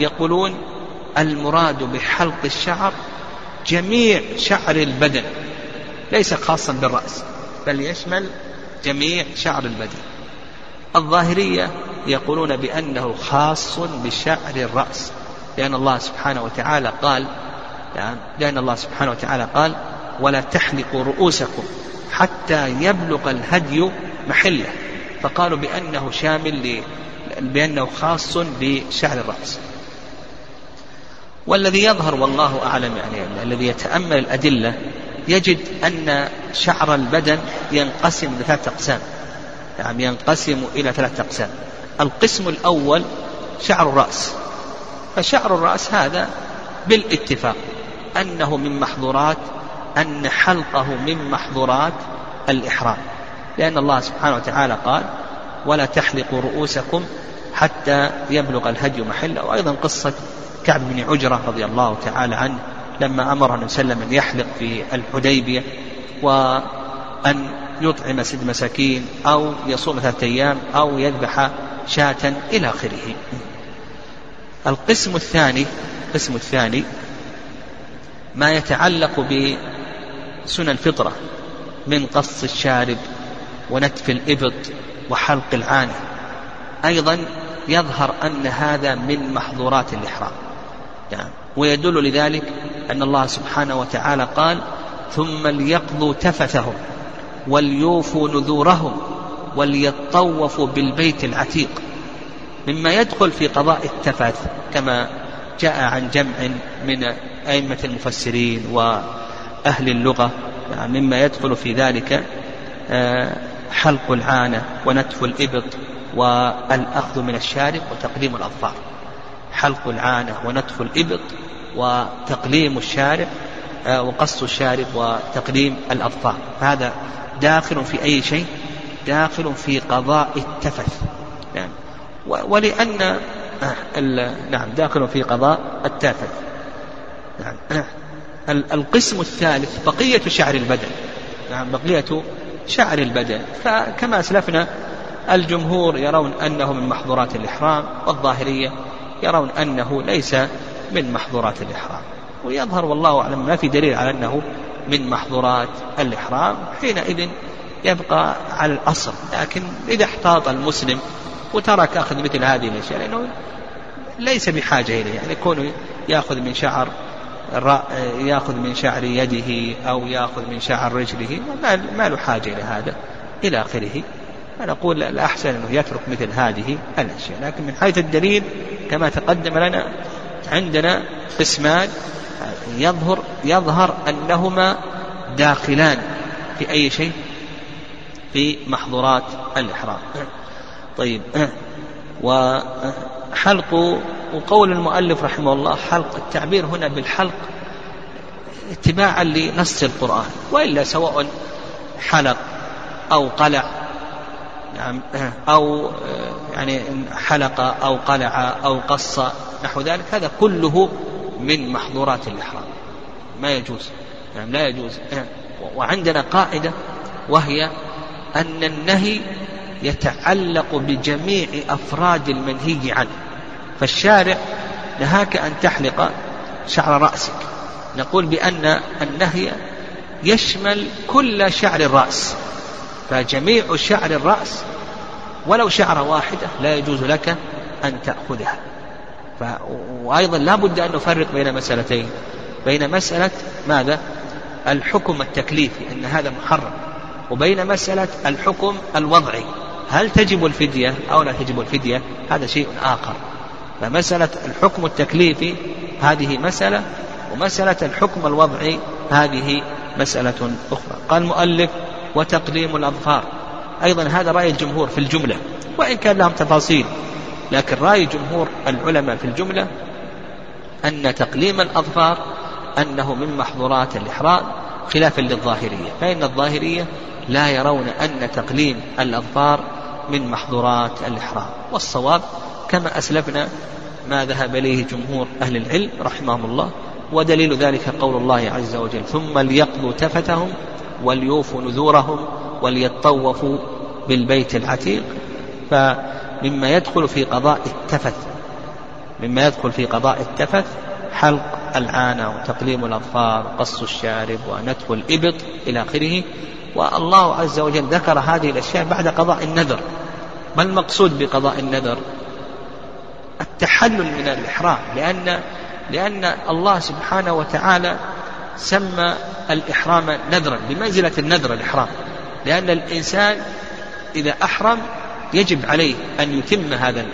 Speaker 2: يقولون المراد بحلق الشعر جميع شعر البدن ليس خاصا بالرأس بل يشمل جميع شعر البدن. الظاهرية يقولون بأنه خاص بشعر الرأس لأن الله سبحانه وتعالى قال لأن الله سبحانه وتعالى قال ولا تحلقوا رؤوسكم حتى يبلغ الهدي محله. فقالوا بأنه شامل بأنه خاص بشعر الرأس. والذي يظهر والله أعلم يعني الذي يتأمل الأدلة يجد أن شعر البدن ينقسم لثلاثة أقسام. يعني ينقسم إلى ثلاثة أقسام. القسم الأول شعر الرأس. فشعر الرأس هذا بالاتفاق أنه من محظورات أن حلقه من محظورات الإحرام. لأن الله سبحانه وتعالى قال ولا تحلقوا رؤوسكم حتى يبلغ الهدي محله. وأيضا قصة كعب بن عجرة رضي الله تعالى عنه لما أمر عليه وسلم أن يحلق في الحديبية وأن يطعم ست مساكين أو يصوم ثلاثة أيام أو يذبح شاة إلى آخره. القسم الثاني القسم الثاني ما يتعلق بسنن الفطرة من قص الشارب ونتف الإبط وحلق العانة أيضا يظهر أن هذا من محظورات الإحرام. يعني ويدل لذلك أن الله سبحانه وتعالى قال ثم ليقضوا تفثهم وليوفوا نذورهم وليطوفوا بالبيت العتيق. مما يدخل في قضاء التفث كما جاء عن جمع من أئمة المفسرين وأهل اللغة يعني مما يدخل في ذلك آه، حلق العانة ونتف الإبط والأخذ من الشارب وتقديم الأظفار. حلق العانة ونتف الإبط وتقليم الشارب آه، وقص الشارب وتقليم الأظفار. هذا داخل في أي شيء؟ داخل في قضاء التفث. يعني ولأن آه، نعم داخل في قضاء التفث. نعم. القسم الثالث بقية شعر البدن. نعم بقية شعر البدن. فكما أسلفنا الجمهور يرون أنه من محظورات الإحرام والظاهرية يرون أنه ليس من محظورات الإحرام. ويظهر والله أعلم ما في دليل على أنه من محظورات الإحرام. حينئذ يبقى على الأصل. لكن إذا احتاط المسلم وترك أخذ مثل هذه الأشياء لأنه ليس بحاجة إليه. يعني كونه يأخذ من شعر يأخذ من شعر يده أو يأخذ من شعر رجله ما له حاجة إلى هذا إلى آخره. فنقول الأحسن أنه يترك مثل هذه الأشياء. لكن من حيث الدليل كما تقدم لنا عندنا قسمان يظهر يظهر أنهما داخلان في أي شيء؟ في محظورات الإحرام. طيب وحلق وقول المؤلف رحمه الله حلق التعبير هنا بالحلق اتباعا لنص القرآن وإلا سواء حلق أو قلع نعم أو يعني حلق أو قلع أو قص نحو ذلك هذا كله من محظورات الإحرام ما يجوز يعني لا يجوز. وعندنا قاعدة وهي أن النهي يتعلق بجميع أفراد المنهي عنه. فالشارع نهاك أن تحلق شعر رأسك. نقول بأن النهي يشمل كل شعر الرأس. فجميع شعر الرأس ولو شعرة واحدة لا يجوز لك أن تأخذها. ف... وأيضا لا بد أن نفرق بين مسألتين. بين مسألة ماذا؟ الحكم التكليفي أن هذا محرم. وبين مسألة الحكم الوضعي. هل تجب الفدية أو لا تجب الفدية؟ هذا شيء آخر. فمسألة الحكم التكليفي هذه مسألة ومسألة الحكم الوضعي هذه مسألة أخرى. قال المؤلف وتقليم الأظفار أيضا هذا رأي الجمهور في الجملة وإن كان لهم تفاصيل. لكن رأي جمهور العلماء في الجملة أن تقليم الأظفار أنه من محظورات الإحرام خلافا للظاهرية. فإن الظاهرية لا يرون أن تقليم الأظفار من محظورات الإحرام والصواب كما أسلفنا ما ذهب إليه جمهور أهل العلم رحمهم الله ودليل ذلك قول الله عز وجل ثم ليقضوا تفتهم وليوفوا نذورهم وليطوفوا بالبيت العتيق فمما يدخل في قضاء التفت مما يدخل في قضاء التفت حلق العانة وتقليم الأظفار قص الشارب ونتف الإبط إلى آخره. والله عز وجل ذكر هذه الأشياء بعد قضاء النذر. ما المقصود بقضاء النذر؟ التحلل من الإحرام لأن لأن الله سبحانه وتعالى سمى الإحرام نذرا بمنزلة النذر الإحرام. لأن الإنسان إذا أحرم يجب عليه أن يتم هذا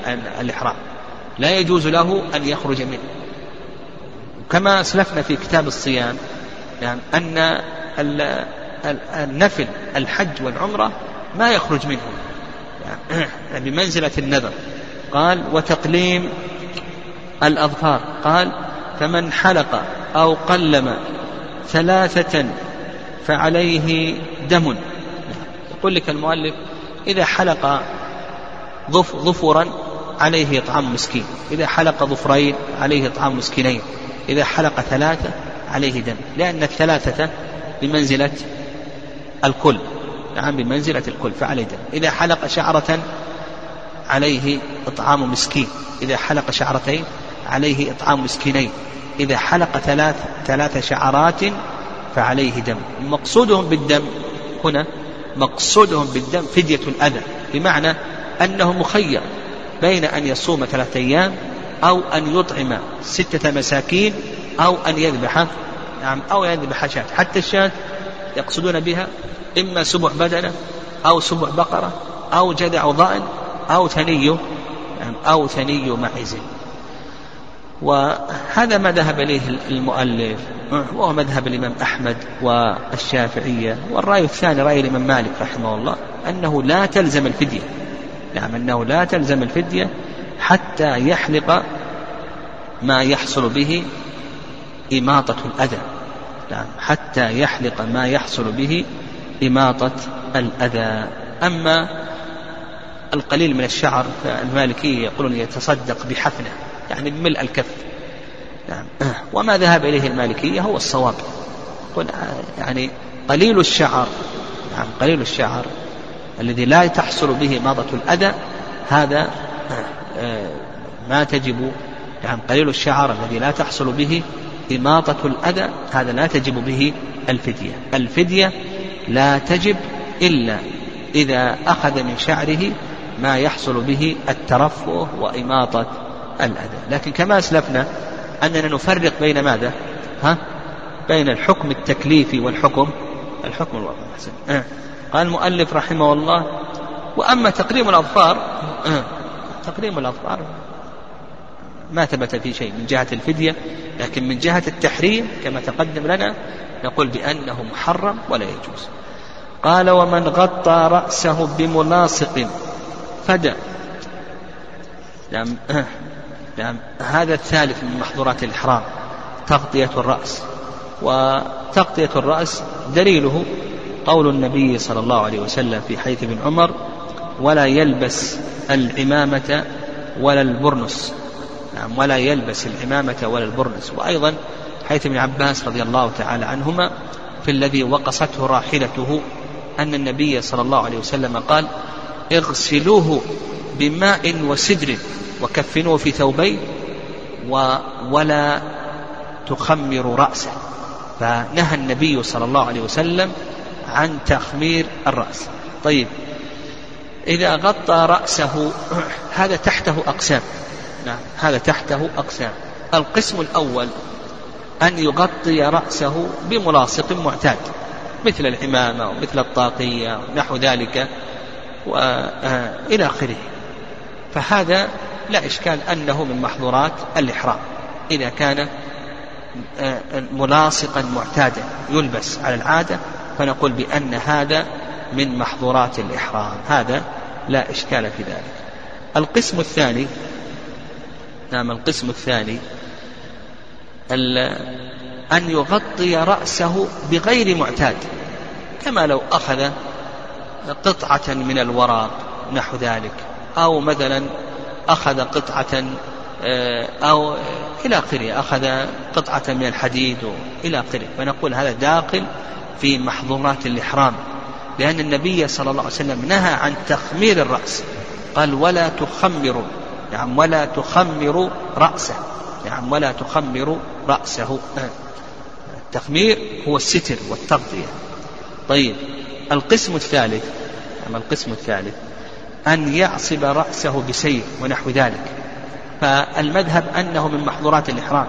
Speaker 2: الإحرام. لا يجوز له أن يخرج منه. كما أسلفنا في كتاب الصيام يعني أن النفل الحج والعمرة ما يخرج منه. يعني (clears throat) بمنزلة النذر. قال وتقليم الأظفار قال فمن حلق أو قلم ثلاثة فعليه دم. يقول لك المؤلف إذا حلق ظف ظفرا عليه إطعام مسكين. إذا حلق ظفرين عليه إطعام مسكينين. إذا حلق ثلاثة عليه دم. لأن الثلاثة بمنزلة الكل. نعم بمنزلة الكل فعليه دم. إذا حلق شعرة عليه إطعام مسكين. إذا حلق شعرتين عليه إطعام مسكينين. إذا حلق ثلاث ثلاث شعرات فعليه دم. مقصودهم بالدم هنا مقصودهم بالدم فدية الأذى. بمعنى أنه مخير بين أن يصوم ثلاثة أيام أو أن يطعم ستة مساكين أو أن يذبح نعم أو يذبح شاة. حتى الشاة يقصدون بها إما سبع بدنة أو سبع بقرة أو جذع ضأن أو ثني أو ثني معز. وهذا ما ذهب إليه المؤلف وهو مذهب الإمام أحمد والشافعية والرأي الثاني رأي الإمام مالك رحمه الله أنه لا تلزم الفدية. نعم أنه لا تلزم الفدية حتى يحلق ما يحصل به إماطة الأذى. نعم حتى يحلق ما يحصل به إماطة الأذى. أما القليل من الشعر فالمالكية يقولون يتصدق بحفنة يعني بملء الكف. نعم. وما ذهب إليه المالكية هو الصواب. يعني قليل الشعر نعم قليل الشعر الذي لا تحصل به ماضة الأذى هذا آه، ما تجب نعم قليل الشعر الذي لا تحصل به إماطة الأذى هذا لا تجب به الفدية. الفدية لا تجب إلا إذا أخذ من شعره ما يحصل به الترفه وإماطة الأذى. لكن كما أسلفنا أننا نفرق بين ماذا؟ ها؟ بين الحكم التكليفي والحكم الحكم الوضعي أه. قال المؤلف رحمه الله وأما تقريم الأظفار أه. تقريم الأظفار ما ثبت في شيء من جهة الفدية لكن من جهة التحريم كما تقدم لنا نقول بأنه محرم ولا يجوز. قال ومن غطى رأسه بملاصق فدى نعم نعم هذا الثالث من محظورات الإحرام تغطية الرأس. وتغطية الرأس دليله قول النبي صلى الله عليه وسلم في حديث ابن عمر ولا يلبس العمامة ولا البرنس. نعم ولا يلبس العمامة ولا البرنس. وأيضا حيث ابن عباس رضي الله تعالى عنهما في الذي وقصته راحلته أن النبي صلى الله عليه وسلم قال اغسلوه بماء وسدر وكفنوه في ثوبين ولا تخمر رأسه. فنهى النبي صلى الله عليه وسلم عن تخمير الرأس. طيب إذا غطى رأسه (clears throat) هذا تحته أقسام. نعم هذا تحته أقسام. القسم الأول أن يغطي رأسه بملاصق معتاد مثل العمامة ومثل الطاقية ونحو ذلك. وإلى آخره. فهذا لا إشكال أنه من محظورات الإحرام. إذا كان آه، ملاصقا معتادا يلبس على العادة فنقول بأن هذا من محظورات الإحرام. هذا لا إشكال في ذلك. القسم الثاني نعم القسم الثاني أن يغطي رأسه بغير معتاد كما لو أخذ قطعة من الورق نحو ذلك. أو مثلا أخذ قطعة آه، أو إلى آخره أخذ قطعة من الحديد إلى آخره. فنقول هذا داخل في محظورات الإحرام. لأن النبي صلى الله عليه وسلم نهى عن تخمير الرأس. قال ولا تخمر نعم ولا تخمر رأسه. نعم ولا تخمر رأسه. التخمير هو الستر والتغطية طيب القسم الثالث نعم القسم الثالث أن يعصب رأسه بسيف ونحو ذلك. فالمذهب أنه من محظورات الإحرام.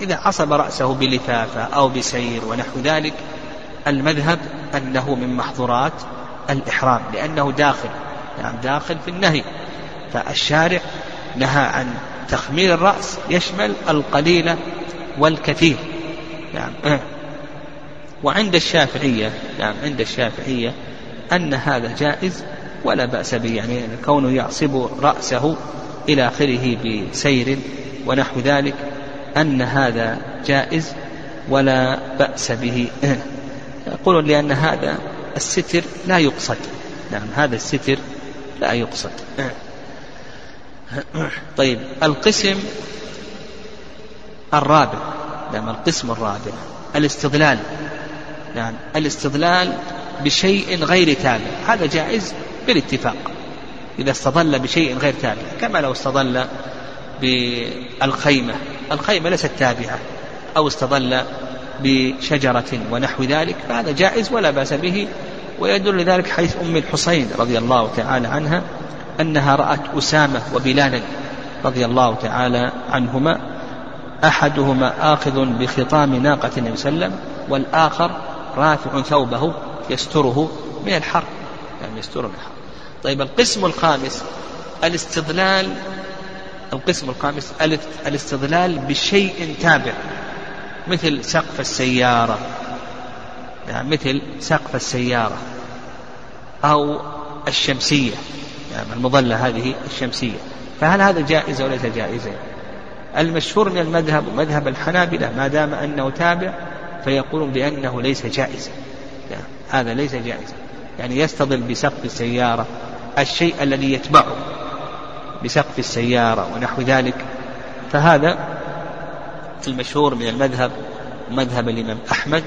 Speaker 2: إذا عصب رأسه بلفافة أو بسير ونحو ذلك المذهب أنه من محظورات الإحرام لأنه داخل نعم داخل في النهي. فالشارع نهى عن تخمير الرأس يشمل القليل والكثير. نعم. وعند الشافعية نعم عند الشافعية أن هذا جائز ولا بأس به يعني كونه يعصب رأسه إلى آخره بسير ونحو ذلك أن هذا جائز ولا بأس به. يقولون لأن هذا الستر لا يقصد نعم هذا الستر لا يقصد. طيب القسم الرابع نعم القسم الرابع الاستضلال. نعم الاستضلال بشيء غير تابع هذا جائز بالاتفاق إذا استظل بشيء غير تابع كما لو استظل بالخيمة. الخيمة ليست تابعة أو استظل بشجرة ونحو ذلك فهذا جائز ولا بأس به. ويدل لذلك حديث أم الحسين رضي الله تعالى عنها أنها رأت أسامة وبلالا رضي الله تعالى عنهما أحدهما آخذ بخطام ناقة النبي صلى الله عليه وسلم والآخر رافع ثوبه يستره من الحر. يعني يستره من الحر. طيب القسم الخامس الاستضلال القسم الخامس الاستضلال بشيء تابع مثل سقف السيارة. يعني مثل سقف السيارة أو الشمسية. يعني المظلة هذه الشمسية. فهل هذا جائز أو ليس المشهور من المذهب ومذهب الحنابلة ما دام أنه تابع فيقولون بأنه ليس جائزا. يعني هذا ليس جائزا. يعني يستظل بسقف السيارة الشيء الذي يتبعه بسقف السيارة ونحو ذلك. فهذا المشهور من المذهب مذهب الإمام أحمد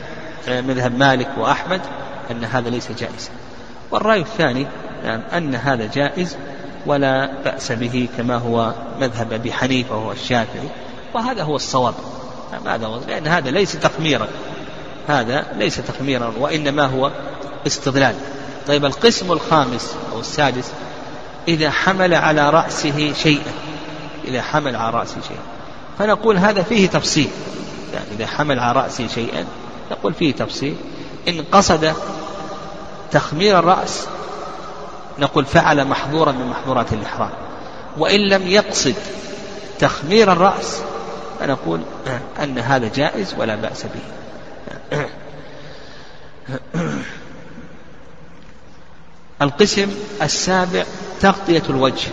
Speaker 2: آه، مذهب مالك وأحمد أن هذا ليس جائزا. والرأي الثاني نعم أن هذا جائز ولا بأس به كما هو مذهب أبي حنيفة وهو الشافعي. وهذا هو الصواب. هذا هو لأن هذا ليس تخميرا. هذا ليس تخميرا وإنما هو استضلال. طيب القسم الخامس أو السادس إذا حمل على رأسه شيئا. إذا حمل على رأسه شيئا. فنقول هذا فيه تفصيل. يعني إذا حمل على رأسه شيئا نقول فيه تفصيل. إن قصد تخمير الرأس نقول فعل محظورا من محظورات الإحرام. وإن لم يقصد تخمير الرأس فنقول أن هذا جائز ولا بأس به. القسم السابع تغطية الوجه.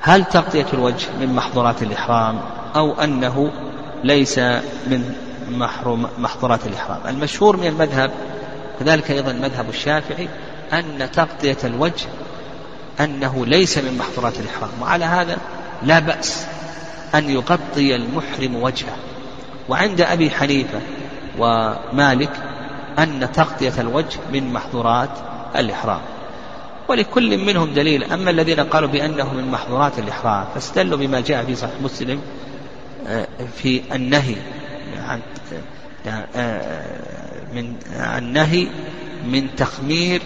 Speaker 2: هل تغطية الوجه من محظورات الإحرام أو أنه ليس من محروم محظورات الإحرام؟ المشهور من المذهب كذلك أيضا مذهب الشافعي أن تغطية الوجه أنه ليس من محظورات الإحرام. وعلى هذا لا بأس. أن يغطي المحرم وجهه. وعند أبي حنيفة ومالك أن تغطية الوجه من محظورات الإحرام. ولكل منهم دليل. أما الذين قالوا بأنه من محظورات الإحرام فاستدلوا بما جاء في صحيح مسلم آه، في النهي عن آه، من النهي من تخمير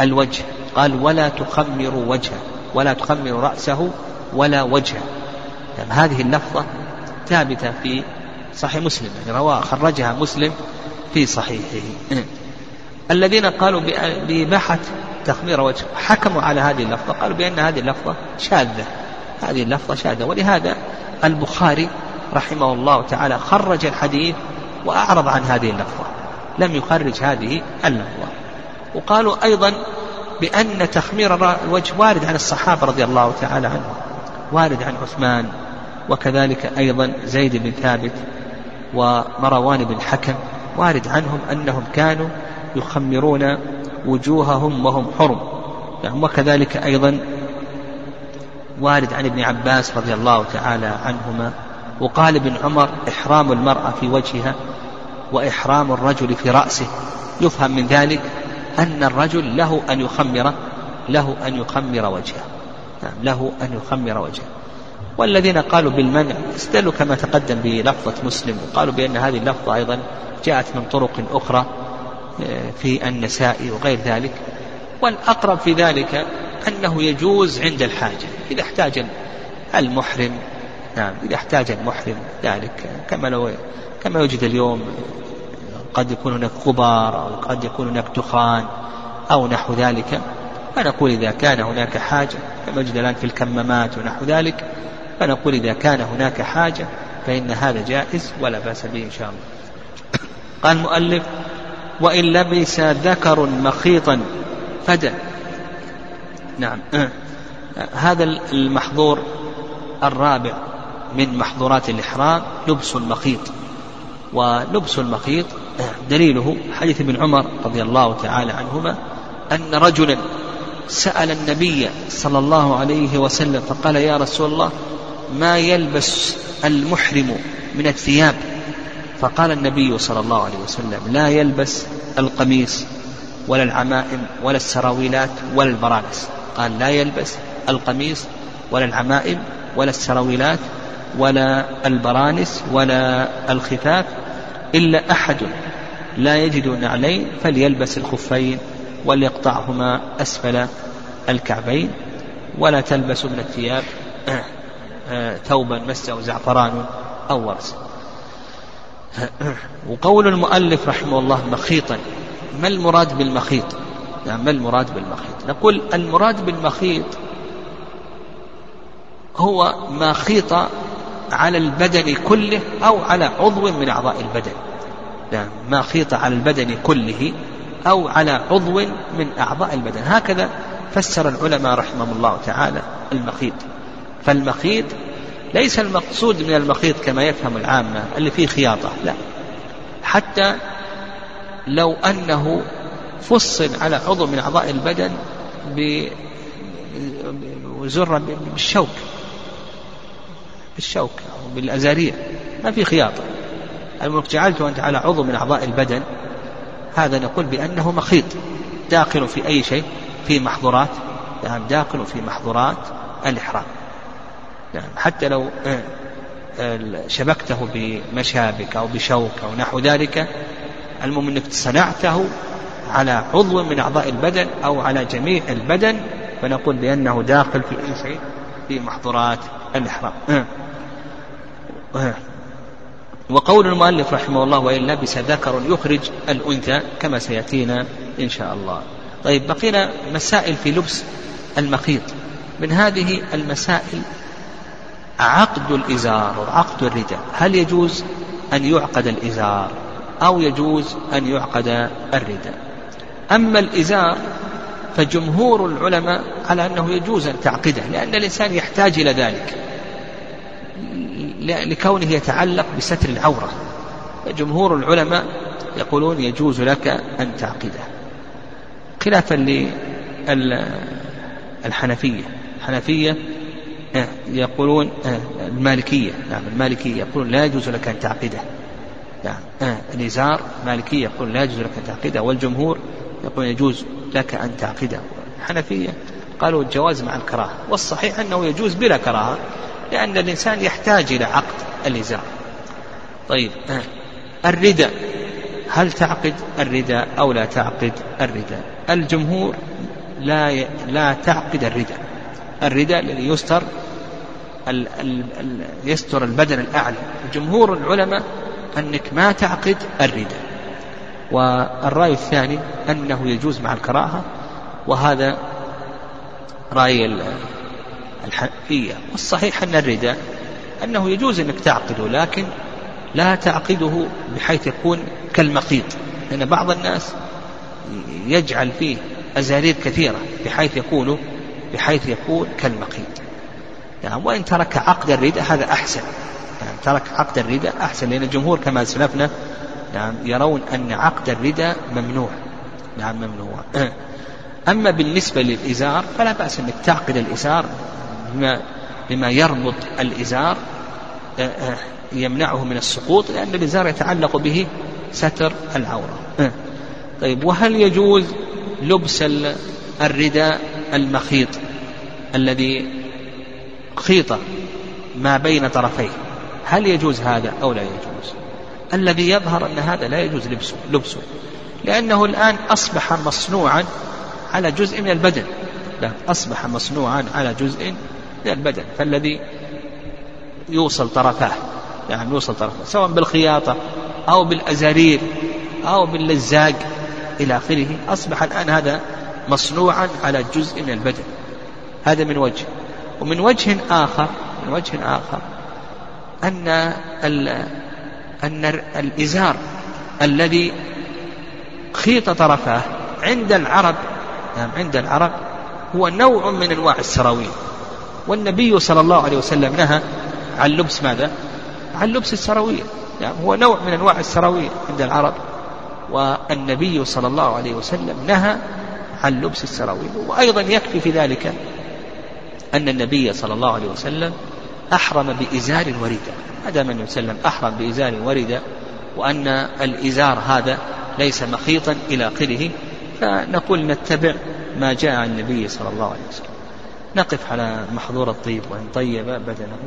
Speaker 2: الوجه. قال ولا تخمر وجهه ولا تخمر رأسه ولا وجهه. هذه اللفظة ثابتة في صحيح مسلم يعني رواه خرجها مسلم في صحيحه. الذين قالوا بإباحة تخمير وجه حكموا على هذه اللفظة قالوا بأن هذه اللفظة شاذة. هذه اللفظة شاذة. ولهذا البخاري رحمه الله تعالى خرج الحديث وأعرض عن هذه اللفظة. لم يخرج هذه اللفظة. وقالوا أيضا بأن تخمير الوجه وارد عن الصحابة رضي الله تعالى عنهم. وارد عن عثمان. وكذلك أيضا زيد بن ثابت ومروان بن حكم وارد عنهم أنهم كانوا يخمرون وجوههم وهم حرم. يعني وكذلك أيضا وارد عن ابن عباس رضي الله تعالى عنهما وقال ابن عمر إحرام المرأة في وجهها وإحرام الرجل في رأسه. يفهم من ذلك أن الرجل له أن يخمر له أن يخمر وجهه. نعم له أن يخمر وجهه. والذين قالوا بالمنع استدلوا كما تقدم بلفظة مسلم وقالوا بأن هذه اللفظة أيضا جاءت من طرق أخرى آه، في النساء وغير ذلك. والأقرب في ذلك أنه يجوز عند الحاجة إذا احتاج المحرم نعم إذا احتاج المحرم ذلك كما لو كما يوجد اليوم قد يكون هناك غبار أو قد يكون هناك دخان أو نحو ذلك. فنقول إذا كان هناك حاجة كما يوجد الآن في الكمامات ونحو ذلك فنقول إذا كان هناك حاجة فإن هذا جائز ولا بأس به إن شاء الله. قال المؤلف وإن لبس ذكر مخيطا فدى نعم. هذا المحظور الرابع من محظورات الإحرام لبس المخيط ولبس المخيط دليله حديث ابن عمر رضي الله تعالى عنهما أن رجلا سأل النبي صلى الله عليه وسلم فقال يا رسول الله ما يلبس المحرم من الثياب. فقال النبي صلى الله عليه وسلم لا يلبس القميص ولا العمائم ولا السراويلات ولا البرانس قال لا يلبس القميص ولا العمائم ولا السراويلات ولا البرانس ولا الخفاف إلا أحد لا يجد نعلين فليلبس الخفين وليقطعهما أسفل الكعبين ولا تلبس من الثياب. (clears throat) ثوبا مسه زعفران أو ورس. وقول المؤلف رحمه الله مخيطا. ما المراد بالمخيط؟ يعني ما المراد بالمخيط؟ نقول المراد بالمخيط هو ما خيط على البدن كله أو على عضو من أعضاء البدن. يعني ما خيط على البدن كله أو على عضو من أعضاء البدن. هكذا فسر العلماء رحمهم الله تعالى المخيط. فالمخيط ليس المقصود من المخيط كما يفهم العامة اللي فيه خياطة لا. حتى لو أنه فصل على عضو من أعضاء البدن بزر بالشوك بالشوك أو بالأزارية ما في خياطة. الملك جعلته أنت على عضو من أعضاء البدن هذا نقول بأنه مخيط. داخل في أي شيء؟ في محظورات. نعم داخل في محظورات الإحرام نعم حتى لو آه، شبكته بمشابك أو بشوك أو نحو ذلك المهم أنك صنعته على عضو من أعضاء البدن أو على جميع البدن فنقول بأنه داخل في أي شيء في محظورات الإحرام آه. آه. وقول المؤلف رحمه الله وإن لبس ذكر يخرج الأنثى كما سيأتينا إن شاء الله طيب بقينا مسائل في لبس المخيط من هذه المسائل عقد الإزار وعقد الرداء. هل يجوز أن يعقد الإزار أو يجوز أن يعقد الرداء؟ أما الإزار فجمهور العلماء على أنه يجوز أن تعقده لأن الإنسان يحتاج إلى ذلك. لكونه يتعلق بستر العورة. جمهور العلماء يقولون يجوز لك أن تعقده. خلافا للحنفية الحنفية يقولون آه، المالكية نعم المالكية يقولون لا يجوز لك أن تعقده. نعم آه، الإزار المالكية يقول لا يجوز لك أن تعقده والجمهور يقول يجوز لك أن تعقده. الحنفية قالوا الجواز مع الكراهة والصحيح أنه يجوز بلا كراهة لأن الإنسان يحتاج إلى عقد الإزار. طيب الرداء هل تعقد الرداء أو لا تعقد الرداء الجمهور لا. لا تعقد الرداء الرداء الذي يستر. يستر البدن الأعلى. جمهور العلماء أنك ما تعقد الرداء. والرأي الثاني أنه يجوز مع الكراهة وهذا رأي الحنفية. والصحيح أن الرداء أنه يجوز أنك تعقده لكن لا تعقده بحيث يكون كالمقيط لأن بعض الناس يجعل فيه أزارير كثيرة بحيث يكون بحيث يكون كالمقيط يعني وإن ترك عقد الرداء هذا أحسن. يعني ترك عقد الرداء أحسن لأن الجمهور كما سلفنا نعم يرون أن عقد الرداء ممنوع. نعم ممنوع. (clears throat) أما بالنسبة للإزار فلا بأس أنك تعقد الإزار بما, بما يربط الإزار آه، آه، يمنعه من السقوط لأن الإزار يتعلق به ستر العورة. (clears throat) طيب وهل يجوز لبس الرداء المخيط الذي خيط ما بين طرفيه. هل يجوز هذا أو لا يجوز؟ الذي يظهر أن هذا لا يجوز لبسه, لبسه. لأنه الآن أصبح مصنوعا على جزء من البدن. لا أصبح مصنوعا على جزء من البدن. فالذي يوصل طرفاه يعني يوصل طرفاه سواء بالخياطة أو بالأزارير أو باللزاق إلى آخره أصبح الآن هذا مصنوعا على جزء من البدن. هذا من وجه. ومن وجه آخر من وجه آخر أن أن الإزار الذي خيط طرفاه عند العرب نعم عند العرب هو نوع من أنواع السراويل. والنبي صلى الله عليه وسلم نهى عن لبس ماذا؟ عن لبس السراويل. يعني هو نوع من أنواع السراويل عند العرب. والنبي صلى الله عليه وسلم نهى عن لبس السراويل. وأيضا يكفي في ذلك أن النبي صلى الله عليه وسلم أحرم بإزار ورداء هذا من وسلم أحرم بإزار ورداء وأن الإزار هذا ليس مخيطا إلى آخره فنقول نتبع ما جاء عن النبي صلى الله عليه وسلم. نقف على محظور الطيب وإن طيب بدنه